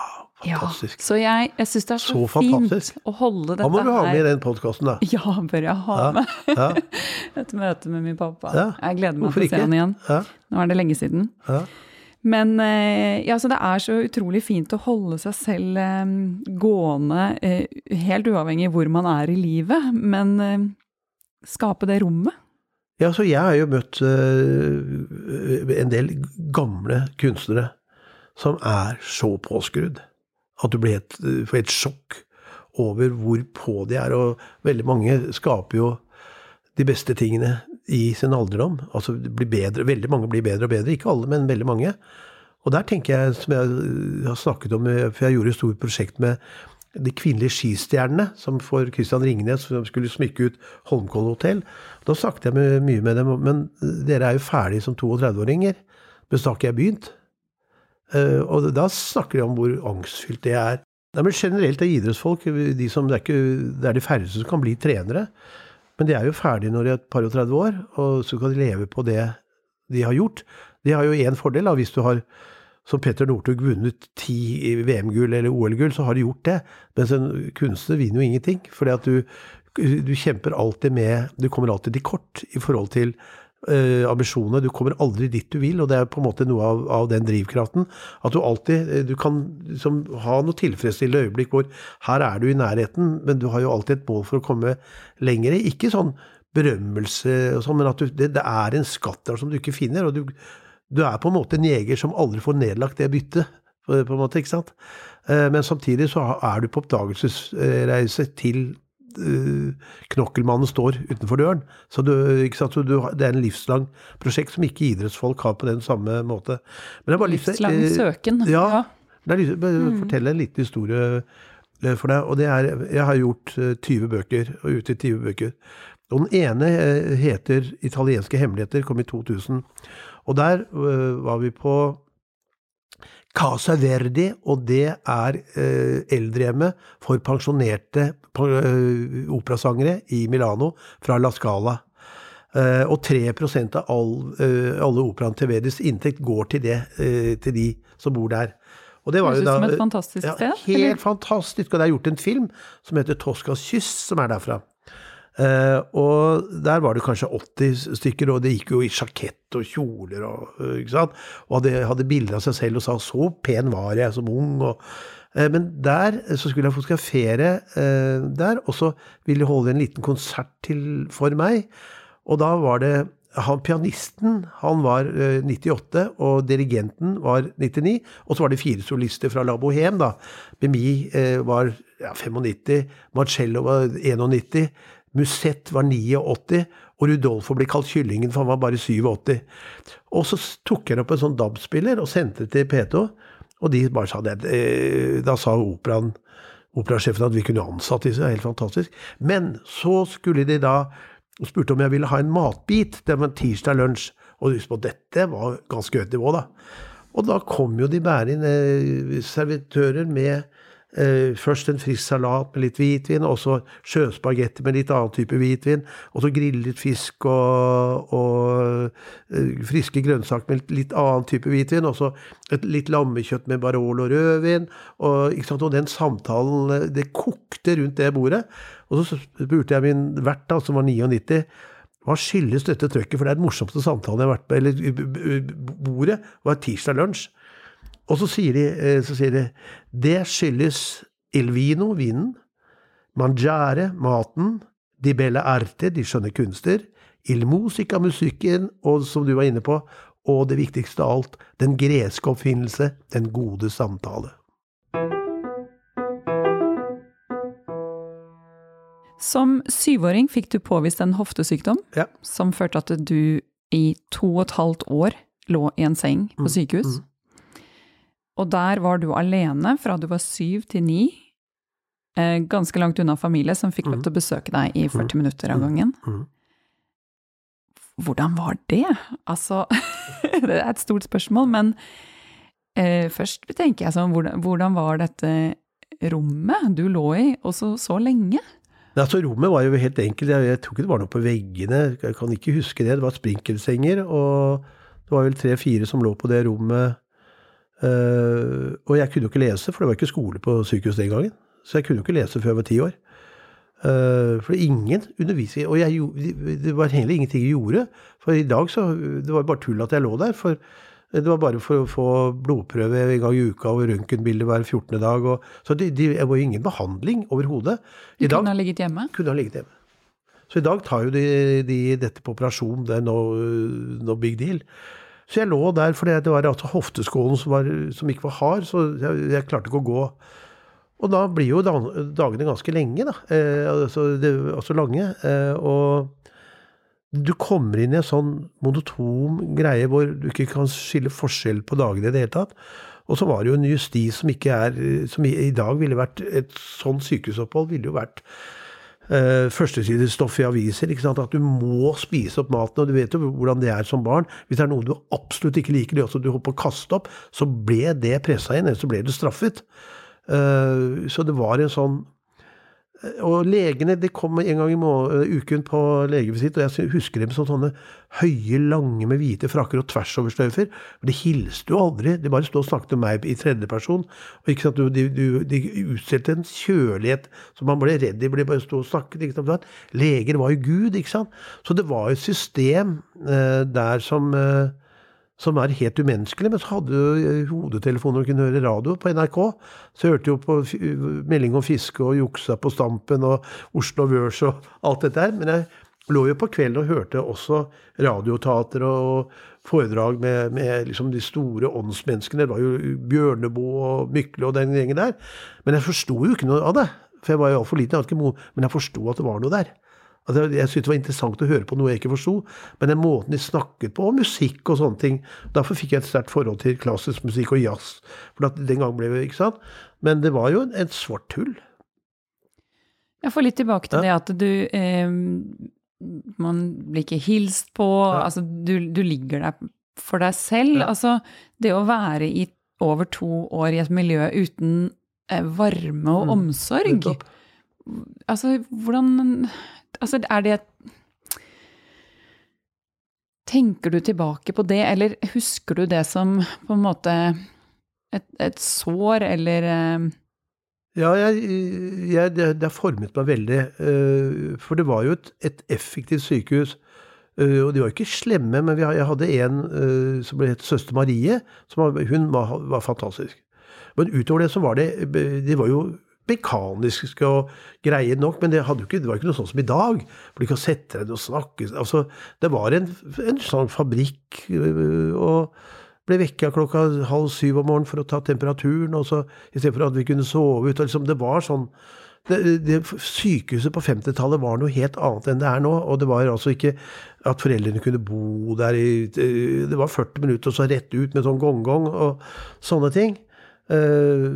Ja, fantastisk. så jeg, jeg syns det er så, Så fint å holde dette her. Han må du ha med i den podkasten, da. *laughs* Ja, bør jeg ha Ja, med ja, *laughs* et møte med min pappa. Ja, Jeg gleder meg hvorfor til å se han igjen. ja, Nå er det lenge siden. ja. Men eh, ja, så det er så utrolig fint å holde seg selv eh, gående, eh, helt uavhengig hvor man er i livet, men skape det rommet. Ja, så jeg har jo møtt eh, en del gamle kunstnere som er så påskrudd at du blir helt, eh, får et sjokk over hvor på de er. Og veldig mange skaper jo de beste tingene i sin alderdom. Altså blir bedre, veldig mange blir bedre og bedre. Ikke alle, men veldig mange. Og der tenker jeg, som jeg har snakket om, eh, for jeg gjorde et stort prosjekt med de kvinnelige skistjernene, som for Christian Ringnes som skulle smykke ut Holmkollen hotell. Da snakket jeg mye med dem, men dere er jo ferdige som 32-åringer. Men snakket jeg begynt. Uh, og da snakker de om hvor angstfylt det er. Nei, men Generelt er idrettsfolk de som, det, er ikke, det er de færreste som kan bli trenere. Men de er jo ferdige når de er et par og 30 år, og så kan de leve på det de har gjort. De har jo én fordel, da, hvis du har som Petter Northug vunnet ti VM-gull eller OL-gull, så har du gjort det. Mens en kunstner vinner jo ingenting. fordi at du, du kjemper alltid med Du kommer alltid til kort i forhold til uh, ambisjonene. Du kommer aldri dit du vil, og det er på en måte noe av, av den drivkraften. At du alltid eh, Du kan liksom ha noe tilfredsstillende øyeblikk hvor her er du i nærheten, men du har jo alltid et mål for å komme lengre. Ikke sånn berømmelse og sånn, men at du, det, det, er en skatt der som du ikke finner. og du du er på en måte en jeger som aldri får nedlagt det byttet, på en måte, ikke sant? Eh, men samtidig så er du på oppdagelsesreise til uh, knokkelmannen står utenfor døren. Så, du, så du, det er en livslang prosjekt som ikke idrettsfolk har på den samme måte. livslang litt, søken. Ja. ja. Jeg mm. fortelle en liten historie for deg. og det er, Jeg har gjort 20 bøker, og utgitt 20 bøker. Og Den ene heter 'Italienske hemmeligheter', kom i 2000. Og der uh, var vi på Casa Verdi, og det er uh, eldrehjemmet for pensjonerte uh, operasangere i Milano fra La Scala. Uh, og 3% av all, alle operaen til Verdis inntekt går til, det, til de som bor der. Og det var jo da, som et fantastisk sted? Ja, helt eller? fantastisk. Og det er gjort en film som heter Toscas kyss, som er derfra. Uh, og der var det kanskje 80 stykker, og det gikk jo i sjakett og kjoler og uh, ikke sant? Og hadde, hadde bilder av seg selv og sa 'så pen var jeg som ung'. Og, uh, men der så skulle jeg fotografere der, og så ville de holde en liten konsert til for meg. Og da var det han pianisten han var 98, og dirigenten var 99. Og så var det fire solister fra La Bohème. da. Bemi var ja, 95, Marcello var 91. Musett var 89, og Rudolfo ble kalt Kyllingen, for han var bare 87. Og så tok jeg opp en sånn DAB-spiller og sendte det til P2, og de bare sa det. Eh, da sa operaen operasjefen at vi kunne ansatt disse, det er helt fantastisk. Men så skulle de da og spurte om jeg ville ha en matbit. Det var en tirsdag lunsj. Og husk på, dette var ganske høyt nivå, da. Og da kom jo de bærende servitører med eh, først en frisk salat med litt hvitvin, og så sjøspagetti med litt annen type hvitvin, og så grillet fisk og, og eh, friske grønnsaker med litt annen type hvitvin, og så et litt lammekjøtt med Barolo og rødvin, og, og, den samtalen eh, Det kokte rundt det bordet. Og så spurte jeg min vert, som var 99, hva skyldes dette trøkket? For det er den morsomste samtalen jeg har vært på. Eller bordet var tirsdag lunsj. Og så sier de, eh, så sier de det skyldes il vino, vinen, mangiare, maten, di belle arte, de skjønne kunster, il musica, musikken, og som du var inne på, og det viktigste av alt, den greske oppfinnelse, den gode samtale. Som syvåring fikk du påvist en hoftesykdom ja. som førte at du i to og et halvt år lå i en seng på mm, sykehus. Mm. Og der var du alene fra du var syv til ni. Eh, ganske langt unna familie, som fikk lov mm. til å besøke deg i 40 mm. minutter av mm. gangen. Hvordan var det? Altså *laughs* Det er et stort spørsmål, men eh, først tenker jeg sånn hvordan, hvordan, var dette rommet du lå i, og så, så lenge? Altså, rommet var jo helt enkelt. Jeg, jeg tror ikke det var noe på veggene. Jeg kan ikke huske det. Det var sprinkelsenger, og det var vel tre-fire som lå på det rommet Uh, og jeg kunne jo ikke lese, for det var ikke skole på sykehus den gangen. Så jeg kunne jo ikke lese før jeg var ti år. Uh, for ingen underviser Og jeg, det var heller ingenting jeg gjorde. For i dag så Det var bare tull at jeg lå der. For det var bare for å få blodprøve en gang i uka og røntgenbilde hver 14. dag. Og, så det, det, var jo ingen behandling overhodet. Du kunne ha ligget hjemme? Kunne ha ligget hjemme. Så i dag tar jo de, de dette på operasjon. Det er no, no big deal. Så jeg lå der, for det var altså hofteskålen som, var, som ikke var hard, så jeg, jeg, klarte ikke å gå. Og da blir jo dagene ganske lenge, da. Eh, altså, altså, lange. Eh, og du kommer inn i en sånn monotom greie hvor du ikke kan skille forskjell på dagene i det hele tatt. Og så var det jo en justis som ikke er Som i, i dag ville vært Et sånn sykehusopphold ville jo vært uh, førstesidestoff i aviser. At du må spise opp maten. Og du vet jo hvordan det er som barn. Hvis det er noe du absolutt ikke liker, det du holder på å kaste opp, så ble det pressa inn, eller så ble du straffet. Uh, så det var en sånn og legene de kom en gang i eh, uken på legevisitt, og jeg husker dem som sånne høye, lange med hvite frakker og tversoverstøyfer. De hilste jo aldri, de bare stod og snakket om meg i tredjeperson. Og ikke sant, de, de, de utstilte en kjølighet som man ble redd de bare stå og snakket. Ikke sant? Leger var jo Gud, ikke sant. Så det var et system eh, der som eh, som er helt umenneskelig. Men så hadde du hodetelefoner og kunne høre radio på NRK. Så hørte jo på melding om fiske og juksa på Stampen og Oslo Børs og alt dette her. Men jeg lå jo på kvelden og hørte også radioteater og foredrag med, med liksom de store åndsmenneskene. Det var jo Bjørneboe og Mykle og den gjengen der. Men jeg forsto jo ikke noe av det. For jeg var jo altfor liten, men jeg forsto at det var noe der. Altså, jeg syntes det var interessant å høre på noe jeg ikke forsto, men den måten de snakket på, og musikk og sånne ting Derfor fikk jeg et sterkt forhold til klassisk musikk og jazz. For den gang ble det, ikke sant? Men det var jo et svart hull. Jeg får litt tilbake til ja. det at du eh, Man blir ikke hilst på. Ja. Altså, du, du, ligger der for deg selv. Ja. Altså, det å være i over to år i et miljø uten eh, varme og mm. omsorg Altså, hvordan Altså, er det Tenker du tilbake på det, eller husker du det som på en måte et, et sår, eller uh... Ja, jeg, jeg, det, det, har formet meg veldig. Uh, for det var jo et, et effektivt sykehus. Uh, og de var ikke slemme, men jeg hadde en som ble het søster Marie. Var, hun var, var, fantastisk. Men utover det så var det De var jo mekaniske og greie nok, men det, ikke, det, var ikke noe sånn som i dag. For du kan sette deg ned og snakke altså, Det var en, en sånn fabrikk, øh, og ble vekka klokka halv syv om morgenen for å ta temperaturen, og så istedenfor at vi kunne sove ut. Liksom, det var sånn det, det, Sykehuset på 50-tallet var noe helt annet enn det er nå. Og det var altså ikke at foreldrene kunne bo der i Det var 40 minutter og så rett ut med sånn gong-gong og sånne ting. Eh,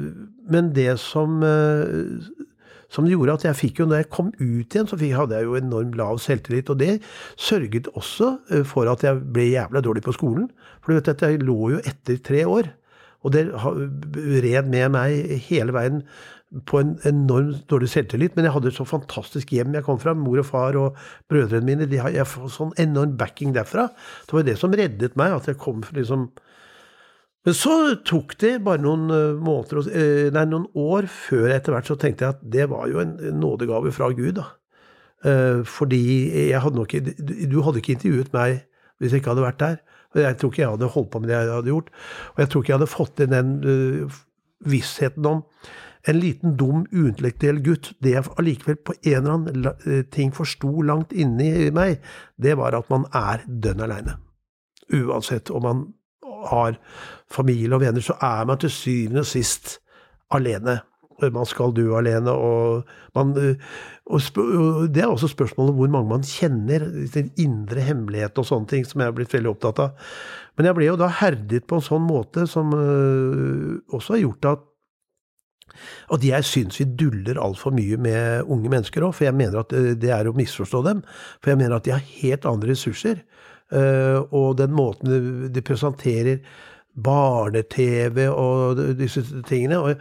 men det som, eh, som gjorde at jeg fikk jo, når jeg kom ut igjen, så hadde jeg jo enormt lav selvtillit. Og det sørget også eh, for at jeg ble jævla dårlig på skolen. For du vet at jeg lå jo etter tre år. Og det red med meg hele veien på en enormt dårlig selvtillit. Men jeg hadde et så fantastisk hjem jeg kom fra. Mor og far og brødrene mine. De jeg får sånn enorm backing derfra. Det var det som reddet meg. At jeg kom liksom men så tok det bare noen eh, måneder, eh, nei, noen år før etter hvert så tenkte jeg at det var jo en nådegave fra Gud. da. Eh, fordi hadde nok Du hadde ikke intervjuet meg hvis jeg ikke hadde vært der. Jeg tror ikke jeg hadde holdt på med det jeg hadde gjort. Og jeg tror ikke jeg hadde fått inn den vissheten om en liten, dum, uintellektuell gutt. Det jeg allikevel på en eller annen ting forsto langt inni meg, det var at man er dønn aleine. Uansett om man har familie og venner, så er man til syvende og sist alene. Man skal dø alene, og, man, og, Det er også spørsmålet hvor mange man kjenner. Sin indre hemmelighet og sånne ting, som jeg har blitt veldig opptatt av. Men jeg ble jo da herdet på en sånn måte som uh, også har gjort at at jeg syns vi duller altfor mye med unge mennesker òg, for jeg mener at det er å misforstå dem. For jeg mener at de har helt andre ressurser. Uh, og den måten de presenterer barne-TV og disse tingene. og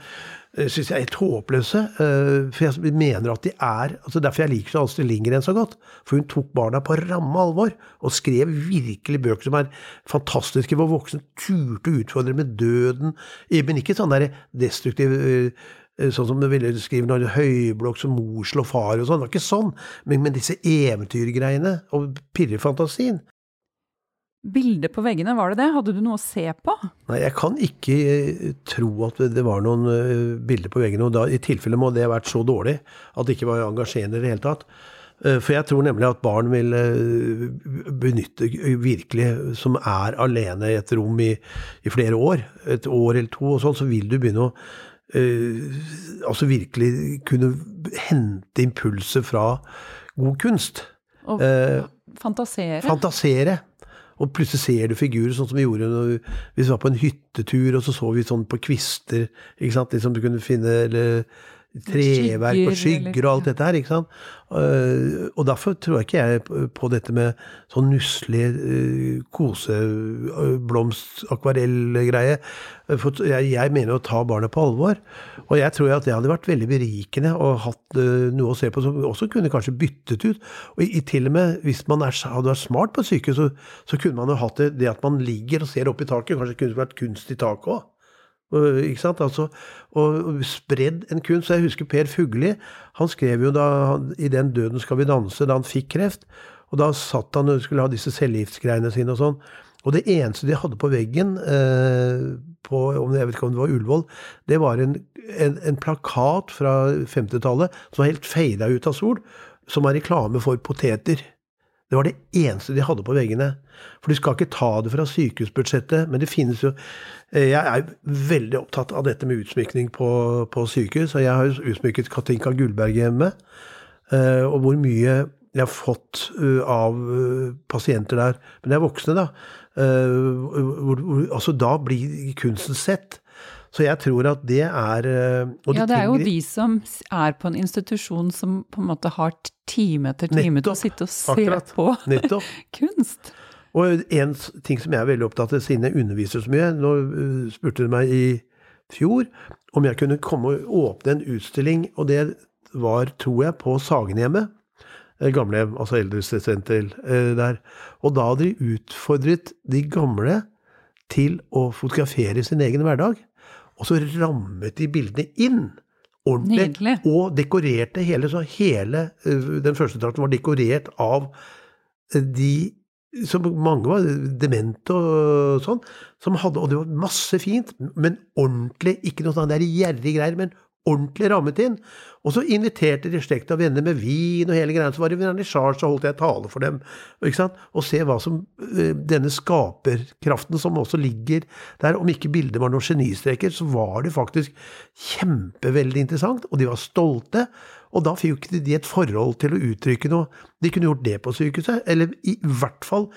syns jeg er helt håpløse. Eh, for jeg mener at de er altså Derfor jeg liker Astrid Lindgren så godt. For hun tok barna på ramme alvor, og skrev virkelig bøker som er fantastiske, hvor voksne turte å utfordre med døden. Men ikke sånn der destruktiv eh, Sånn som ville skrive når høyblokk som mor slår far og sånn. Det var ikke sånn. Men, men disse eventyrgreiene, og pirre Bilder på veggene, var det det? Hadde du noe å se på? Nei, jeg kan ikke eh, tro at det var noen eh, bilder på veggene. Og da, i tilfelle må det ha vært så dårlig at det ikke var engasjerende i det hele tatt. Eh, for jeg tror nemlig at barn vil benytte virkelig, som er alene i et rom i, i flere år, et år eller to og sånn, så vil du begynne å uh, altså virkelig kunne hente impulser fra god kunst. Og uh, fantasere. Fantasere. Og plutselig ser du figurer, sånn som vi gjorde når vi, var på en hyttetur, og så så vi sånn på kvister, ikke sant, liksom du kunne finne eller treverk og skygger og alt dette her. ikke sant? Uh, og derfor tror jeg ikke jeg på dette med sånn nusselig uh, koseblomst-akvarellgreie. For jeg, jeg, mener å ta barnet på alvor. Og jeg tror at det hadde vært veldig berikende og hatt noe å se på som også kunne kanskje byttet ut. Og i, i til og med hvis man er, hadde vært smart på sykehus, så, så, kunne man jo hatt det, det at man ligger og ser opp i taket. Kanskje det kunne vært kunst i taket òg. Ikke sant? Altså, og spredd en kunst. Jeg husker Per Fugli. Han skrev jo da i den 'Døden skal vi danse' da han fikk kreft. Og da satt han og skulle ha disse cellegiftgreiene sine og sånn. Og det eneste de hadde på veggen, eh, på, jeg vet ikke om det var Ullevål, det var en, en, en plakat fra 50-tallet som var helt feida ut av sol, som var reklame for poteter. Det var det eneste de hadde på veggene. For de skal ikke ta det fra sykehusbudsjettet, men det finnes jo eh, Jeg er veldig opptatt av dette med utsmykning på, på sykehus, og jeg har jo utsmykket Katinka Gullberg hjemme. Eh, og hvor mye jeg har fått eh, av pasienter der. Men det er voksne, da. Altså, da blir kunsten sett. Så jeg tror at det er Ja, det er jo de som er på en institusjon som på en måte har time etter time til å sitte og se akkurat, på *laughs* kunst. Og en ting som jeg er veldig opptatt av, siden jeg underviser så mye Nå uh, spurte du meg i fjor om jeg kunne komme og åpne en utstilling, og det var, tror jeg, på Sagenhjemmet. Eh, gamlehjem, altså eldresenter der. Og da hadde de utfordret de gamle til å fotografere sin egen hverdag. Og så rammet de bildene inn ordentlig. Nydelig. Og dekorerte hele, så hele den første trakten var dekorert av de som mange var demente og sånn, som hadde, og det var masse fint, men ordentlig, ikke noe sånn der gjerrig greier, men ordentlig rammet inn. Og så inviterte de slekt og venner med vin og hele greia. Så var det vernissasje, så holdt jeg tale for dem. ikke sant? Og se hva som eh, Denne skaperkraften som også ligger der. Om ikke bildet var noen genistreker, så var det faktisk kjempeveldig interessant, og de var stolte. Og da fikk de et forhold til å uttrykke noe. De kunne gjort det på sykehuset, eller i hvert fall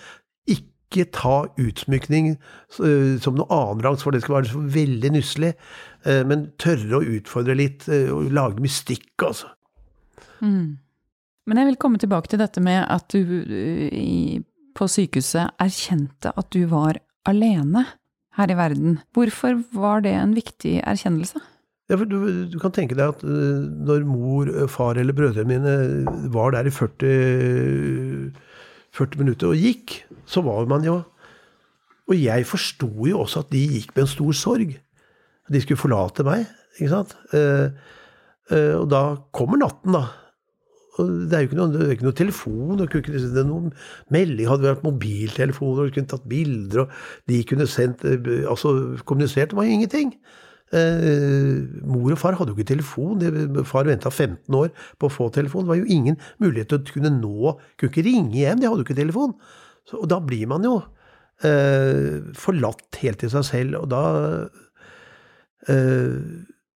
ikke ta utsmykning uh, som noe annenrangs, for det skal være veldig nusselig. Uh, men tørre å utfordre litt, uh, og lage mystikk, altså. Mm. Men jeg vil komme tilbake til dette med at du på sykehuset erkjente at du var alene her i verden. Hvorfor var det en viktig erkjennelse? Ja, for du, du, kan tenke deg at når mor, eh, far eller brødrene mine var der i 40, 40 minutter og gikk, så var man jo Og jeg forsto jo også at de gikk med en stor sorg. De skulle forlate meg, ikke sant. Eh, eh, og da kommer natten, da. Og det er jo ikke noe, ikke noe telefon, det det noen melding, hadde vært mobiltelefoner, og kunne tatt bilder, og de kunne sendt Altså kommunisert. Det var jo ingenting. Eh, mor og far hadde jo ikke telefon. Far venta 15 år på å få telefon. Det var jo ingen mulighet til å kunne nå Kunne ikke ringe hjem, de hadde jo ikke telefon. Så, og da blir man jo eh, forlatt helt til seg selv, og da eh,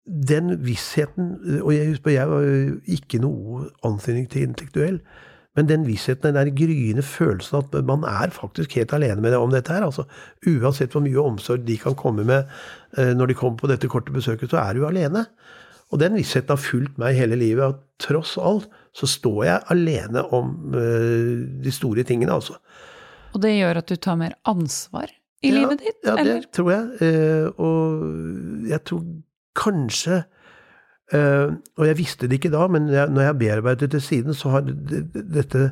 Den vissheten Og jeg husker jeg var ikke noe antydning til intellektuell. Men den vissheten, den der gryende følelsen at man er faktisk helt alene med det om dette her, altså uansett hvor mye omsorg de kan komme med eh, når de kommer på dette korte besøket, så er du alene. Og den vissheten har fulgt meg hele livet. At tross alt så står jeg alene om uh, de store tingene, altså. Og det gjør at du tar mer ansvar i ja, livet ditt? Ja, eller? det tror jeg. Uh, og jeg tror kanskje Uh, og jeg visste det ikke da, men jeg, når jeg bearbeidet det siden, så har dette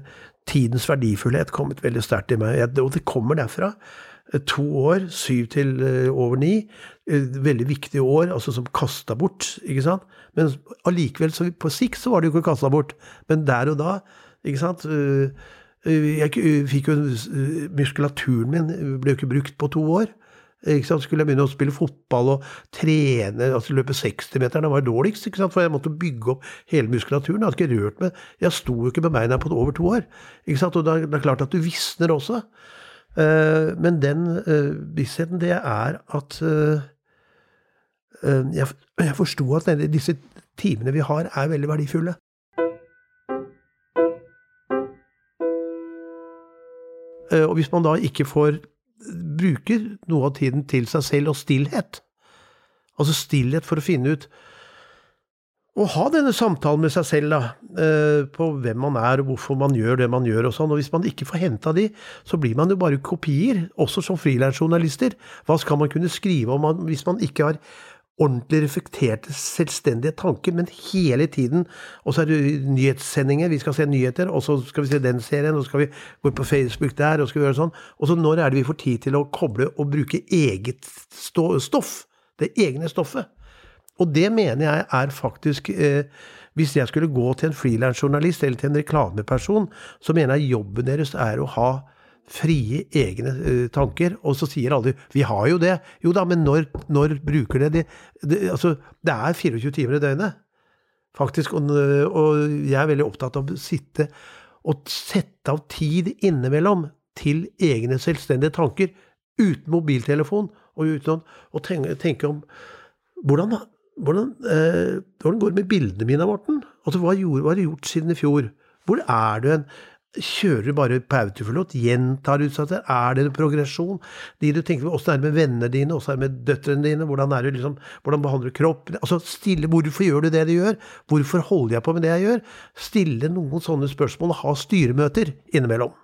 tidens verdifullhet kommet veldig sterkt i meg. Jeg, og det kommer derfra. Uh, to år, syv til uh, over ni. veldig viktige år, altså som kasta bort, ikke sant. Men allikevel, på sikt så var det jo ikke kasta bort. Men der og da, ikke sant. jeg fikk jo Muskulaturen min ble jo ikke brukt på to år. Skulle jeg begynne å spille fotball og trene, altså løpe 60-meteren, det var dårligst, ikke sant? for jeg måtte bygge opp hele muskulaturen. Jeg hadde ikke rørt meg. Jeg sto jo ikke med beina på over to år. Ikke sant? Og det er klart at du visner også. Uh, men den uh, vissheten, det er at uh, jeg, jeg forsto at disse timene vi har, er veldig verdifulle. Eh, Og hvis man da ikke får bruker noe av tiden til seg selv og stillhet, altså stillhet for å finne ut å ha denne samtalen med seg selv, da, eh, på hvem man er og hvorfor man gjør det man gjør og sånn. Og hvis man ikke får henta de, så blir man jo bare kopier, også som frilansjournalister. Hva skal man kunne skrive om hvis man ikke har ordentlig reflekterte, selvstendige tanker, men hele tiden Og så er det nyhetssendinger, vi skal se nyheter, og så skal vi se den serien, og så skal vi gå på Facebook der, og så skal vi gjøre sånn. Og så når er det vi får tid til å koble og bruke eget stoff? Det egne stoffet. Og det mener jeg er faktisk eh, Hvis jeg skulle gå til en frilansjournalist eller til en reklameperson, så mener jeg jobben deres er å ha frie, egne eh, tanker. Og så sier alle 'vi har jo det'. Jo da, men når, når bruker det det? de, altså, det er 24 timer i døgnet, faktisk. Og, og jeg er veldig opptatt av å sitte og sette av tid innimellom til egne selvstendige tanker, uten mobiltelefon, og uten å tenke, tenke om hvordan, hvordan, eh, hvordan går det med bildene mine, Morten? Altså, hva, gjorde, hva har du gjort siden i fjor? Hvor er du hen? Kjører du bare på autopilot? Gjentar utsatte? Er det en progresjon? De du tenker på, Åssen er det med vennene dine? Åssen er det med døtrene dine? Hvordan, er det liksom, hvordan behandler du kroppen? Altså, stille, Hvorfor gjør du det du gjør? Hvorfor holder jeg på med det jeg gjør? Stille noen sånne spørsmål og ha styremøter innimellom.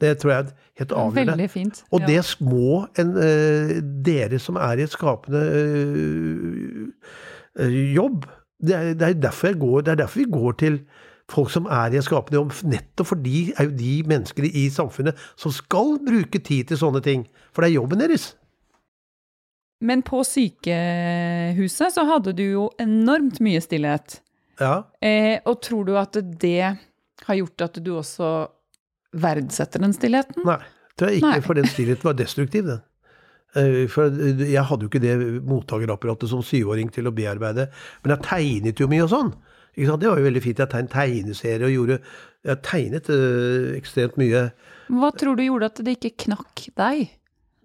Det tror jeg er helt avgjørende. Veldig fint. Og det må en, eh, dere som er i et skapende eh, eh, jobb det er, det, er derfor går, det er derfor vi går til folk som er i en skapende jobb. Nettopp fordi er jo de menneskene i samfunnet som skal bruke tid til sånne ting. For det er jobben deres. Men på sykehuset så hadde du jo enormt mye stillhet. Ja. Eh, og tror du at det har gjort at du også verdsetter den stillheten? Nei, tror jeg ikke, Nei. for den stillheten var destruktiv, den. Eh, For jeg hadde jo ikke det mottakerapparatet som syvåring til å bearbeide. Men jeg tegnet jo mye og sånn. Det var jo veldig fint. Jeg tegnet tegneserie og gjorde Jeg tegnet øh, ekstremt mye. Hva tror du gjorde at det ikke knakk deg?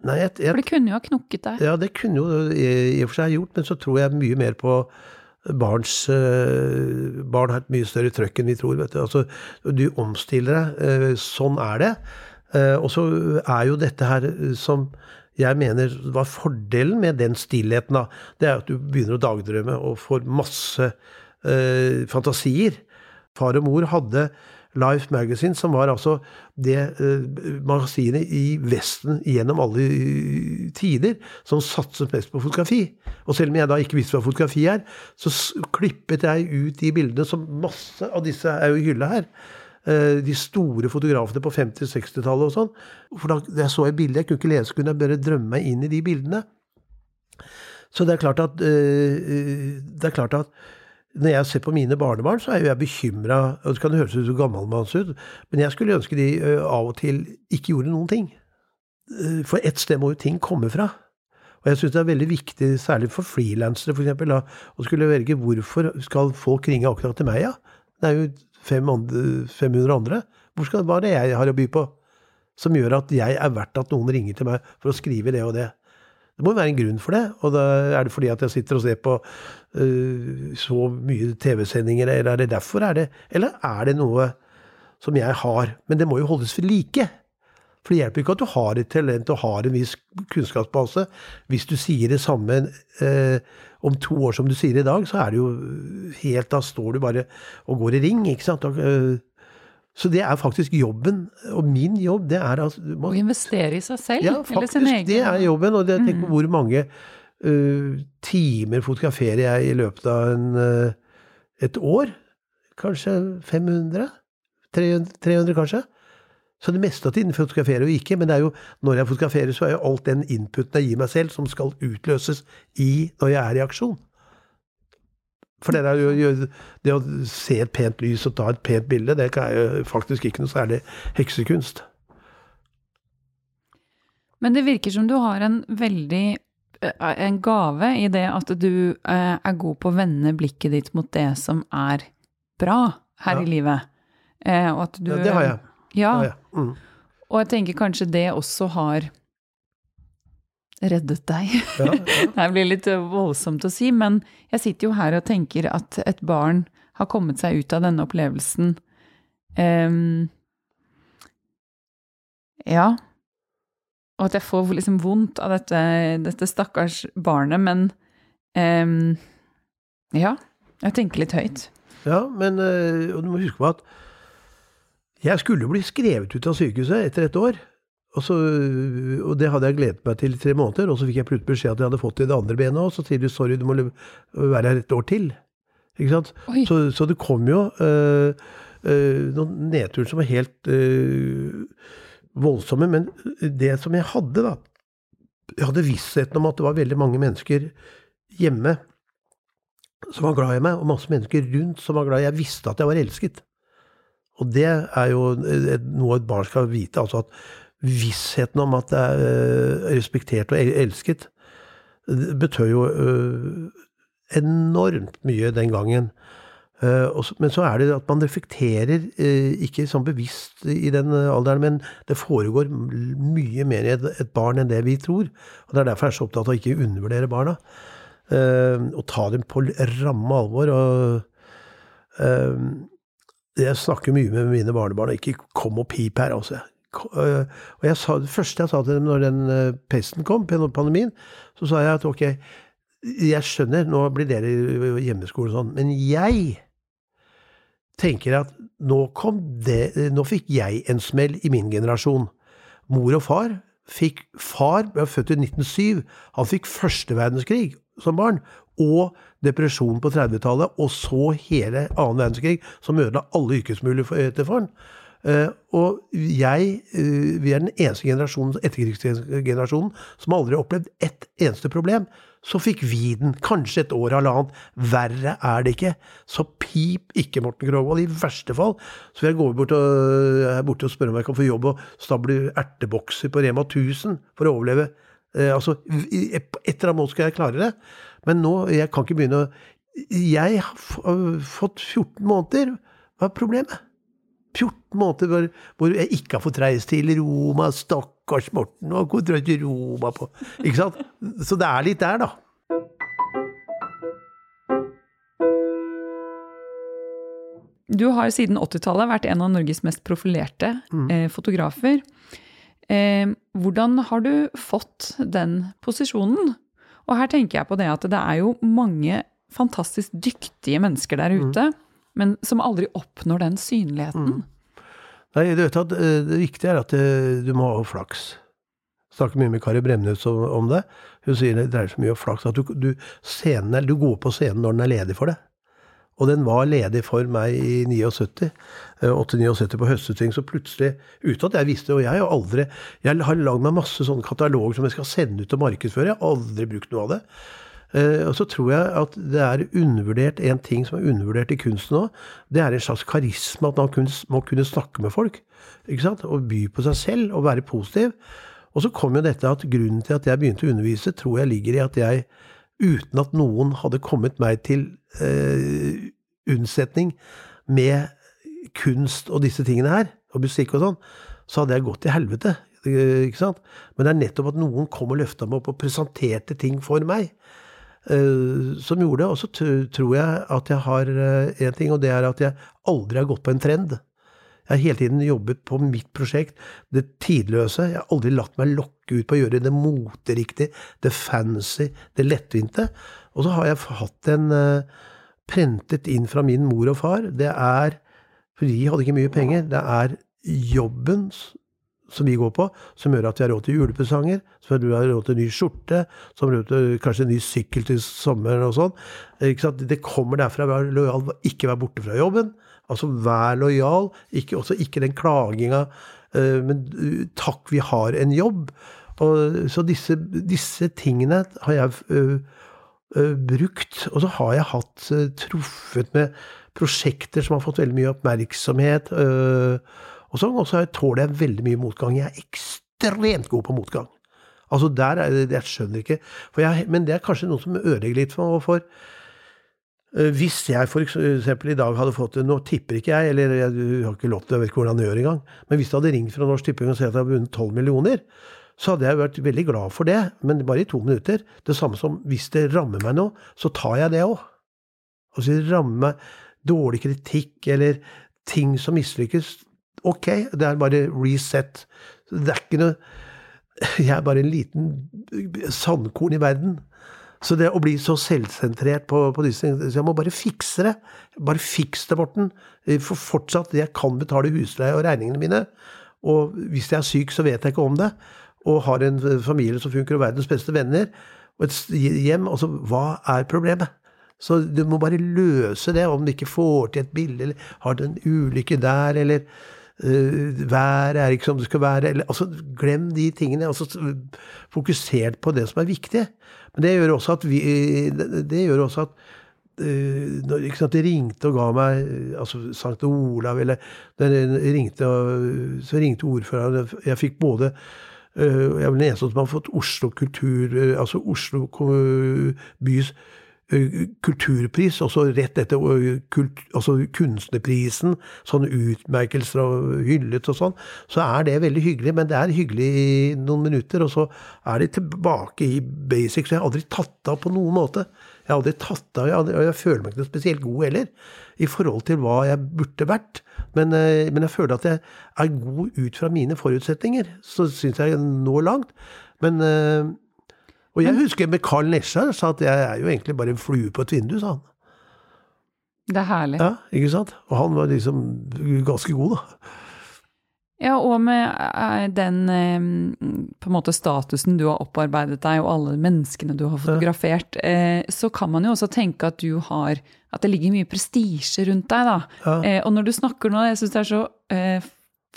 Nei, jeg, jeg For det kunne jo ha knukket deg. Ja, det kunne jo i og for seg gjort, men så tror jeg mye mer på barns øh, Barn har et mye større trøkk enn vi tror, vet du. Altså, du omstiller deg. Øh, Sånn er det. Uh, Og så er jo dette her som jeg mener var fordelen med den stillheten, da, det er at du begynner å dagdrømme og får masse eh, fantasier. Far og mor hadde Life Magazine, som var altså det eh, magasinet i Vesten gjennom alle eh, tider som satset mest på fotografi. Og selv om jeg da ikke visste hva fotografi er, så klippet jeg ut de bildene som masse av disse er jo i hylla her. Eh, De store fotografene på 50-, 60-tallet og sånn. For da jeg så et bilde jeg kunne ikke lese, kunne jeg bare drømme meg inn i de bildene. Så det er klart at, eh, det er klart at når jeg ser på mine barnebarn, så er jo jeg bekymra. Det kan høres ut som gammelmanns ut, men jeg skulle ønske de av og til ikke gjorde noen ting. For et sted må jo ting komme fra. Og jeg syns det er veldig viktig, særlig for frilansere f.eks., å skulle velge hvorfor skal folk ringe akkurat til meg, ja? Det er jo 500 andre. Hvor skal, hva er det jeg har å by på som gjør at jeg er verdt at noen ringer til meg for å skrive det og det? Det må jo være en grunn for det. Og da er det fordi at jeg sitter og ser på uh, så mye TV-sendinger, eller er det derfor? Er det, eller er det noe som jeg har? Men det må jo holdes ved like. For det hjelper ikke at du har et talent og har en viss kunnskapsbase. Hvis du sier det samme eh, om to år som du sier i dag, så er det jo helt Da står du bare og går i ring, ikke sant? Og, eh, så det er faktisk jobben. Og min jobb, det er altså man, Å investere i seg selv? ja, eller sin faktisk. egen Det er jobben. Og det, Mm. på hvor mange uh, timer fotograferer jeg i løpet av en, uh, et år. Kanskje 500? 300, 300 kanskje? Så det meste av tiden fotograferer jo ikke, men det er jo når jeg fotograferer, så er jo alt den inputen jeg gir meg selv, som skal utløses i når jeg er i aksjon. For det, der, det å se et pent lys og ta et pent bilde, det er jo faktisk ikke noe særlig heksekunst. Men det virker som du har en veldig eh, en gave i det at du eh, er god på å vende blikket ditt mot det som er bra her Ja. i livet. Eh, og at du Ja, det har jeg. Ja, Det har jeg. Mm. og jeg tenker kanskje det også har reddet deg. Ja, ja. *laughs* Det blir litt voldsomt å si, men jeg sitter jo her og tenker at et barn har kommet seg ut av denne opplevelsen. um, Ja. Og at jeg får liksom vondt av dette, dette stakkars barnet, men um, Ja, jeg tenker litt høyt. Ja, men øh, og du må huske på at jeg skulle bli skrevet ut av sykehuset etter et år. Og, så, og det hadde jeg gledet meg til i tre måneder, og så fikk jeg plutselig beskjed at jeg hadde fått det i det andre benet òg, så sier du sorry, du må være her et år til. Ikke sant? Så, så det kom jo øh, øh, noen nedturer som var helt øh, voldsomme. Men det som jeg hadde, da Jeg hadde vissheten om at det var veldig mange mennesker hjemme som var glad i meg, og masse mennesker rundt som var glad i Jeg visste at jeg var elsket. Og det er jo noe et barn skal vite. altså at Vissheten om at det er øh, respektert og elsket, betød jo øh, enormt mye den gangen. Eh, men så er det at man reflekterer eh, ikke sånn bevisst i den eh, alderen, men det foregår mye mer i et, barn enn det vi tror. Og Det er derfor jeg er så opptatt av å ikke undervurdere barna. eh, og ta dem på ramme alvor. og eh, Jeg snakker mye med mine barnebarn, og ikke kom og pip her, altså. Eh, og jeg sa, det første jeg sa til dem når den eh, pesten kom, pandemien, så sa jeg at ok, jeg skjønner, nå blir dere hjemmeskole og sånn, men jeg tenker at nå kom det Nå fikk jeg en smell i min generasjon. Mor og far fikk Far ble født i 1907. Han fikk første verdenskrig som barn. Og depresjonen på 30-tallet, og så hele annen verdenskrig, som ødela alle yrkesmuligheter for han. Eh, og jeg, eh, vi er den eneste generasjonen, etterkrigsgenerasjonen som aldri har opplevd ett eneste problem. Så fikk vi den, kanskje et år halvannet. Verre er det ikke. Så pip ikke, Morten Krogvold. I verste fall så vil jeg gå bort og, her borte og spørre om jeg kan få jobb og stable ertebokser på Rema 1000 for å overleve. Eh, altså, et eller annet måte skal jeg klare det. Men nå, jeg kan ikke begynne å Jeg har fått 14 måneder. Hva er problemet? 14 måneder hvor, hvor jeg ikke har fått reist til Roma. Stakkars Morten, hva går du til Roma på? Ikke sant? Så det er litt der, da. Du har siden 80-tallet vært en av Norges mest profilerte eh, fotografer. Eh, hvordan har du fått den posisjonen? Og her tenker jeg på det at det er jo mange fantastisk dyktige mennesker der ute, men som aldri oppnår den synligheten. Nei, du vet at eh, Det viktige er at det, du må ha flaks. Jeg snakker mye med Kari Bremnes om, om det. Hun sier det dreier seg mye om flaks. At du, du, scenen du går på scenen når den er ledig for deg. Og den var ledig for meg i 79. eh, 8-79 på høstutstilling. Så plutselig, uten at jeg visste Og jeg har aldri Jeg har lagd meg masse sånne kataloger som jeg skal sende ut og markedsføre. Jeg har aldri brukt noe av det. Eh, og så tror jeg at det er undervurdert en ting som er undervurdert i kunsten òg. Det er en slags karisma, at man må kunne snakke med folk. ikke sant? Og by på seg selv og være positiv. Og så kom jo dette at grunnen til at jeg begynte å undervise, tror jeg ligger i at jeg, uten at noen hadde kommet meg til eh, unnsetning med kunst og disse tingene her, og musikk og sånn, så hadde jeg gått til helvete. eh, Ikke sant? Men det er nettopp at noen kom og løfta meg opp og presenterte ting for meg, som gjorde det. Og så tror jeg at jeg har én ting, og det er at jeg aldri har gått på en trend. Jeg har hele tiden jobbet på mitt prosjekt, det tidløse. Jeg har aldri latt meg lokke ut på å gjøre det moteriktig, det fancy, det lettvinte. Og så har jeg hatt en eh, prentet inn fra min mor og far. Det er For de hadde ikke mye penger. Det er jobben s- som vi går på, som gjør at vi har råd til julepresanger, som gjør at vi har råd til ny skjorte, som råd til kanskje en ny sykkel til sommeren og sånn. Det kommer derfra. Vær lojal, ikke vær borte fra jobben. Altså vær lojal, ikke, også ikke den klaginga. eh, Men uh, takk, vi har en jobb. Og, så disse, disse tingene har jeg uh, brukt. Og så har jeg hatt truffet med prosjekter som har fått veldig mye oppmerksomhet. Uh, og så tåler jeg veldig mye motgang. Jeg er ekstremt god på motgang. Altså der er det, Jeg skjønner ikke. Jeg, men det er kanskje noe som ødelegger litt for, for Eh, Hvis jeg for eksempel i dag hadde fått Nå tipper ikke jeg, eller jeg har ikke lov til, jeg vet ikke hvordan jeg gjør engang. Men hvis det hadde ringt fra Norsk Tipping og sagt at jeg har vunnet 12 millioner, så hadde jeg vært veldig glad for det, men bare i to minutter. Det samme som hvis det rammer meg nå, så tar jeg det òg. Altså det rammer meg dårlig kritikk eller ting som mislykkes, ok, det er bare reset. Det er ikke noe Jeg er bare en liten sandkorn i verden. Så det å bli så selvsentrert på, på disse tingene Så jeg må bare fikse det. Bare fiks det, Morten. For fortsatt, jeg kan betale husleie og regningene mine. Og hvis jeg er syk, så vet jeg ikke om det. Og har en familie som funker, og verdens beste venner. Og et hjem. Altså, hva er problemet? Så du må bare løse det, om du ikke får til et bilde, eller har en ulykke der, eller uh, været er ikke som det skal være. Eller, altså, glem de tingene. Altså, fokusert på det som er viktig. Men det gjør også at vi Det, det gjør også at uh, ikke sant, De ringte og ga meg altså Sankt Olav, eller ringte, Så ringte ordføreren. Jeg fikk både uh, Jeg er vel den eneste som har fått Oslo kultur, altså Oslo bys kulturpris, også rett etter kult, altså kunstnerprisen, sånne utmerkelser og hyllet og sånn, så er det veldig hyggelig. Men det er hyggelig i noen minutter, og så er de tilbake i basics. Jeg har aldri tatt av på noen måte. Jeg har aldri tatt av, og jeg føler meg ikke spesielt god heller, i forhold til hva jeg burde vært. Men, men jeg føler at jeg er god ut fra mine forutsetninger. Så syns jeg når langt. Men og jeg husker med Carl Nesjar sa at jeg er jo egentlig bare en flue på et vindu, sa han. Det er herlig. Ja, ikke sant? Og han var liksom ganske god, da. Ja, og med den på en måte statusen du har opparbeidet deg, og alle menneskene du har fotografert, ja. så kan man jo også tenke at du har At det ligger mye prestisje rundt deg, da. Ja. Og når du snakker nå, jeg syns det er så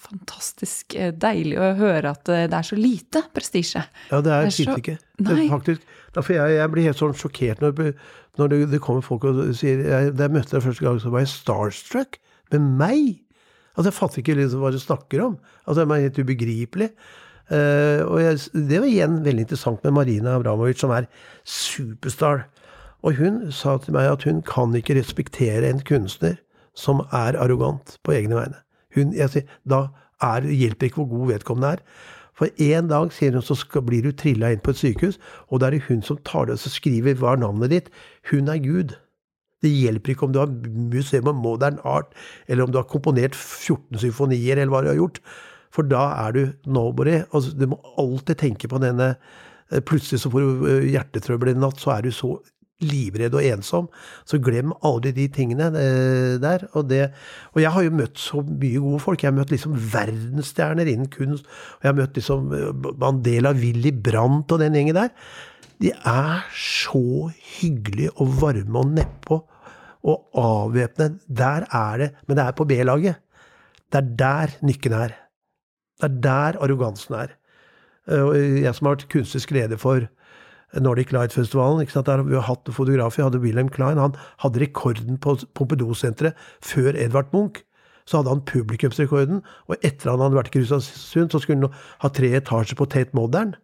fantastisk eh, deilig å høre at eh, det er så lite prestisje. Ja, det er fint ikke. Det faktisk, derfor jeg, jeg, blir helt sånn sjokkert når, når det, det, kommer folk og sier jeg, Da jeg møtte deg første gang, så var jeg starstruck. Med meg! Altså, Jeg fatter ikke liksom hva du snakker om. Altså, Det er helt ubegripelig. Uh, og jeg, det var igjen veldig interessant med Marina Abramovic, som er superstar. Og hun sa til meg at hun kan ikke respektere en kunstner som er arrogant på egne vegne. Hun, jeg sier, da er, hjelper ikke hvor god vedkommende er. For en dag sier hun, så skal, blir du trilla inn på et sykehus, og da er det hun som tar det og skriver hva er navnet ditt. Hun er Gud. Det hjelper ikke om du har Museum of Modern Art, eller om du har komponert 14 symfonier, eller hva du har gjort. For da er du nobody. Altså, du må alltid tenke på denne eh, Plutselig så får du eh, hjertetrøbbel en natt, så er du så livredd og ensom. Så glem aldri de tingene eh, der. Og, det, og, jeg har jo møtt så mye gode folk. Jeg har møtt liksom verdensstjerner innen kunst. Og jeg har møtt liksom eh, Mandela, Willy Brandt og den gjengen der. De er så hyggelige og varme og nedpå og avvæpnende. Der er det. Men det er på B-laget. Det er der nykken er. Det er der arrogansen er. Og jeg som har vært kunstisk leder for Nordic Light-festivalen. ikke sant? Der vi har hatt fotografer. Hadde Wilhelm Klein. Han hadde rekorden på Pompidou-senteret før Edvard Munch. Så hadde han publikumsrekorden, og etter han hadde vært i Kristiansund, så skulle han ha tre etasjer på Tate Modern.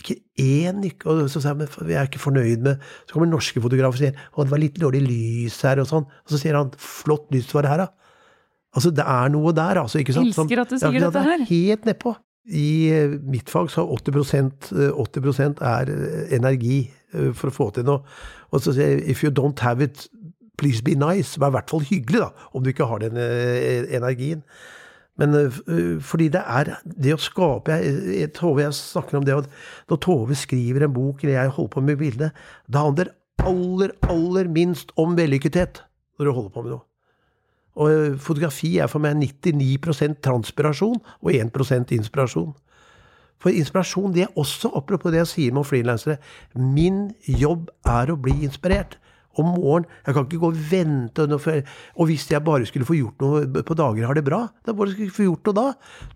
Ikke én og Så sier han men vi er ikke fornøyd med Så kommer norske fotografer og sier å, det var litt dårlig lys her, og sånn. Og så sier han flott lys var det her, da. Altså, det er noe der, altså. ikke sant? Elsker at du sier ja, dette her. Helt nedpå. I eh, mitt fag så er 80, 80 eh, er eh, energi for å få til noe. Og så sier jeg if you don't have it, please be nice. Vær i hvert fall hyggelig, da, om du ikke har den energien. Men fordi det er det å skape jeg, Tove jeg snakker om det Når Tove skriver en bok, eller jeg holder på med bilde, det handler aller, aller minst om vellykkethet når du holder på med noe. Og eh, fotografi er for meg 99% transpirasjon og 1% inspirasjon. For inspirasjon, det er også, apropos det jeg sier med frilansere, min jobb er å bli inspirert. Om morgenen Jeg kan ikke gå og vente. Og hvis jeg bare skulle få gjort noe på dager har det bra, da bare skulle jeg få gjort noe da.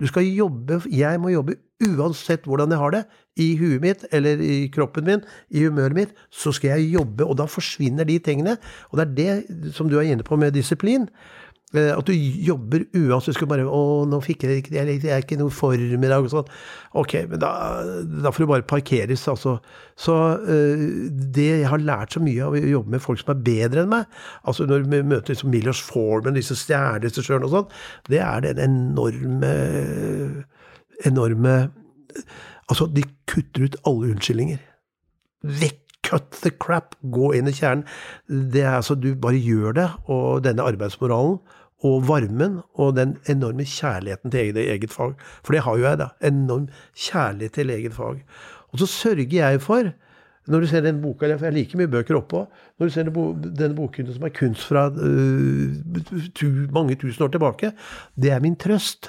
Du skal jobbe Jeg må jobbe uansett hvordan jeg har det. I huet mitt eller i kroppen min, i humøret mitt, så skal jeg jobbe. Og da forsvinner de tingene. Og det er det som du er inne på med disiplin. Eh, at du jobber uansett. Du skal bare 'Å, nå fikk jeg ikke Jeg er ikke noe form i dag.' og sånn. Ok, men da, da, får du bare parkeres, altså. Så uh, det jeg har lært så mye av å jobbe med folk som er bedre enn meg, altså når vi møter liksom Millers Forman, disse stjerneregissørene og sånn, det er den enorme enorme Altså, de kutter ut alle unnskyldninger. Vekk cut the crap, gå inn i kjernen. Det er altså, Du bare gjør det, og denne arbeidsmoralen og varmen og den enorme kjærligheten til eget, eget fag. For det har jo jeg, da. Enorm kjærlighet til eget fag. Og så sørger jeg for når du ser den boka, for jeg liker mye bøker oppå, når du ser denne boken som er kunst fra uh, tu, mange tusen år tilbake, det er min trøst.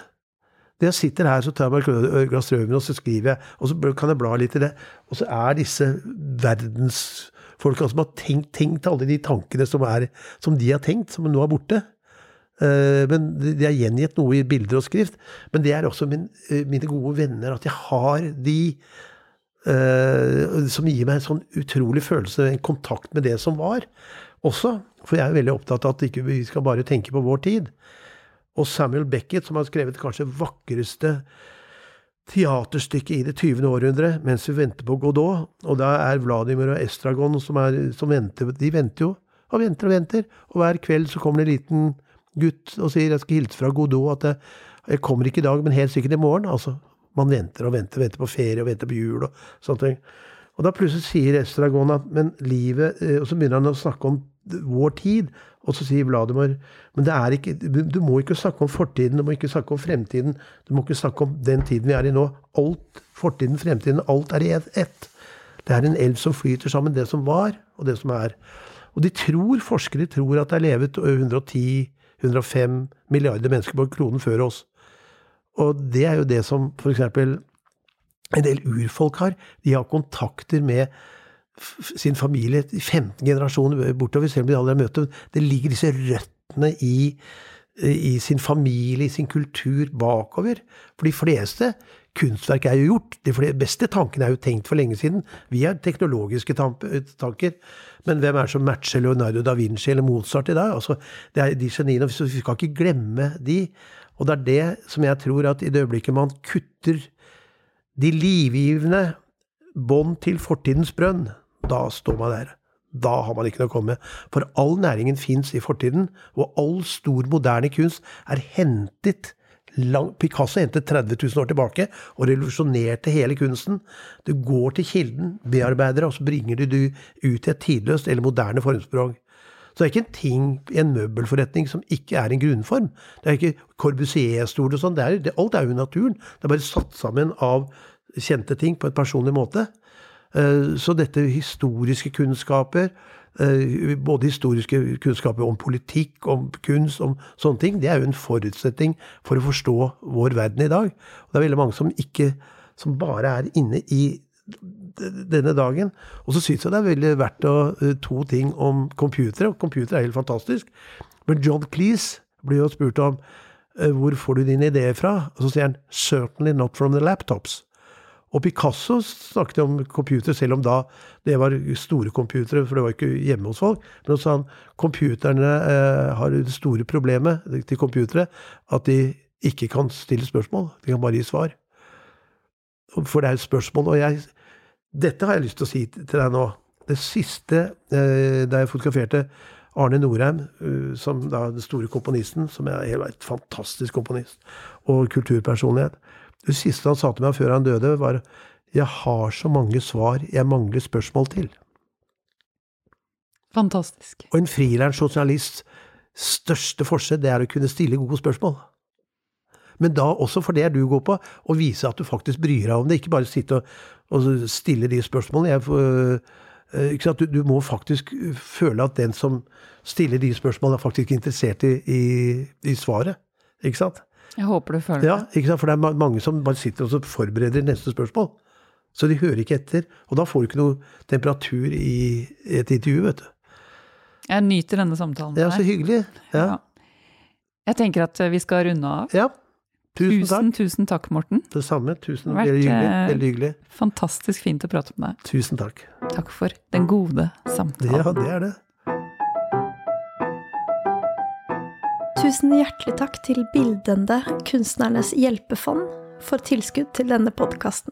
Når jeg sitter her, så tar jeg meg et glass rødvin, og så skriver jeg, og så kan jeg bla litt i det. Og så er disse verdensfolka som har tenkt, tenkt alle de tankene som, er, som de har tenkt, som nå er borte. Uh, men det er gjengitt noe i bilder og skrift. Men det er også min, uh, mine gode venner, at jeg har de Uh, som gir meg en sånn utrolig følelse, en kontakt med det som var også. For jeg er veldig opptatt av at ikke vi skal bare tenke på vår tid. Og Samuel Beckett, som har skrevet kanskje vakreste teaterstykket i det 20. århundre, mens vi venter på Godot. Og da er Vladimir og Estragon som, er, som venter, de venter jo og venter og venter. Og hver kveld så kommer det en liten gutt og sier 'jeg skal hilse fra Godot', at jeg, jeg kommer ikke i dag, men helt sikkert i morgen. altså man venter og venter, venter på ferie og venter på jul og sånne ting. Og da plutselig sier Estragon at men livet eh, Og så begynner han å snakke om vår tid. Og så sier Vladimir men det er ikke, du må ikke snakke om fortiden, du må ikke snakke om fremtiden. Du må ikke snakke om den tiden vi er i nå. Alt, fortiden, fremtiden, alt er i ett. Det er en elv som flyter sammen, det som var, og det som er. Og de tror, forskere tror at det er levet 110-105 milliarder mennesker på kloden før oss. Og det er jo det som f.eks. en del urfolk har. De har kontakter med sin familie i 15 generasjoner bortover, selv om de aldri har møtt dem. Det ligger disse røttene i, i sin familie, i sin kultur, bakover. For de fleste kunstverk er jo gjort. De beste tankene er jo tenkt for lenge siden. Vi er teknologiske tanker. Men hvem er det som matcher Leonardo da Vinci eller Mozart i dag? Altså, det er de geniene. Vi skal ikke glemme de. Og det er det som jeg tror at i det øyeblikket man kutter de livgivende bånd til fortidens brønn, da står man der. Da har man ikke noe å komme med. For all næringen fins i fortiden, og all stor moderne kunst er hentet lang, Picasso endte 30 000 år tilbake og revolusjonerte hele kunsten. Du går til kilden, bearbeider det, og så bringer du det ut i et tidløst eller moderne formspråk. Så det er ikke en ting i en møbelforretning som ikke er en grunnform. Det er ikke Corbusier-stol og sånn. Alt er jo naturen. Det er bare satt sammen av kjente ting på en personlig måte. Eh, så dette historiske kunnskaper, både historiske kunnskaper om politikk, om kunst, om sånne ting, det er jo en forutsetning for å forstå vår verden i dag. Og det er veldig mange som ikke som bare er inne i denne dagen. Og så syns jeg det er veldig verdt å eh, to ting om computere. Og computere er helt fantastisk. Men John Cleese blir jo spurt om eh, hvor får du dine ideer fra? Og så sier han 'certainly not from the laptops'. Og Picasso snakket om computer, selv om da det var store computere, for det var ikke hjemme hos folk. Men så sa han computerne eh, har det store problemet til computere at de ikke kan stille spørsmål. De kan bare gi svar. For det er et spørsmål. Og jeg dette har jeg lyst til å si til deg nå. Det siste eh, da jeg fotograferte Arne Norheim, uh, som da den store komponisten, som er en fantastisk komponist, og kulturpersonlighet Det siste han sa til meg før han døde, var 'Jeg har så mange svar jeg mangler spørsmål til'. Fantastisk. Og en frilans journalists største forskjell, det er å kunne stille gode spørsmål. Men da også for det du går på, å vise at du faktisk bryr deg om det. Ikke bare sitte og, og stille de spørsmålene. Jeg, uh, du, du, må faktisk føle at den som stiller de spørsmålene, er faktisk interessert i, i, i svaret. Ikke sant? Jeg håper du føler det. Ja, ikke sant? For det er mange som bare sitter og forbereder neste spørsmål. Så de hører ikke etter. Og da får du ikke noe temperatur i et intervju, vet du. Jeg nyter denne samtalen. Ja, så hyggelig. Ja. ja. Jeg tenker at vi skal runde av. Ja. Tusen, tusen takk. Tusen takk, Morten. Det samme. Tusen, det veldig hyggelig. Eh, veldig hyggelig. Fantastisk fint å prate med deg. Tusen takk. Takk for den gode samtalen. Ja, det er det. Tusen hjertelig takk til Bildende Kunstnernes hjelpefond for tilskudd til denne podkasten.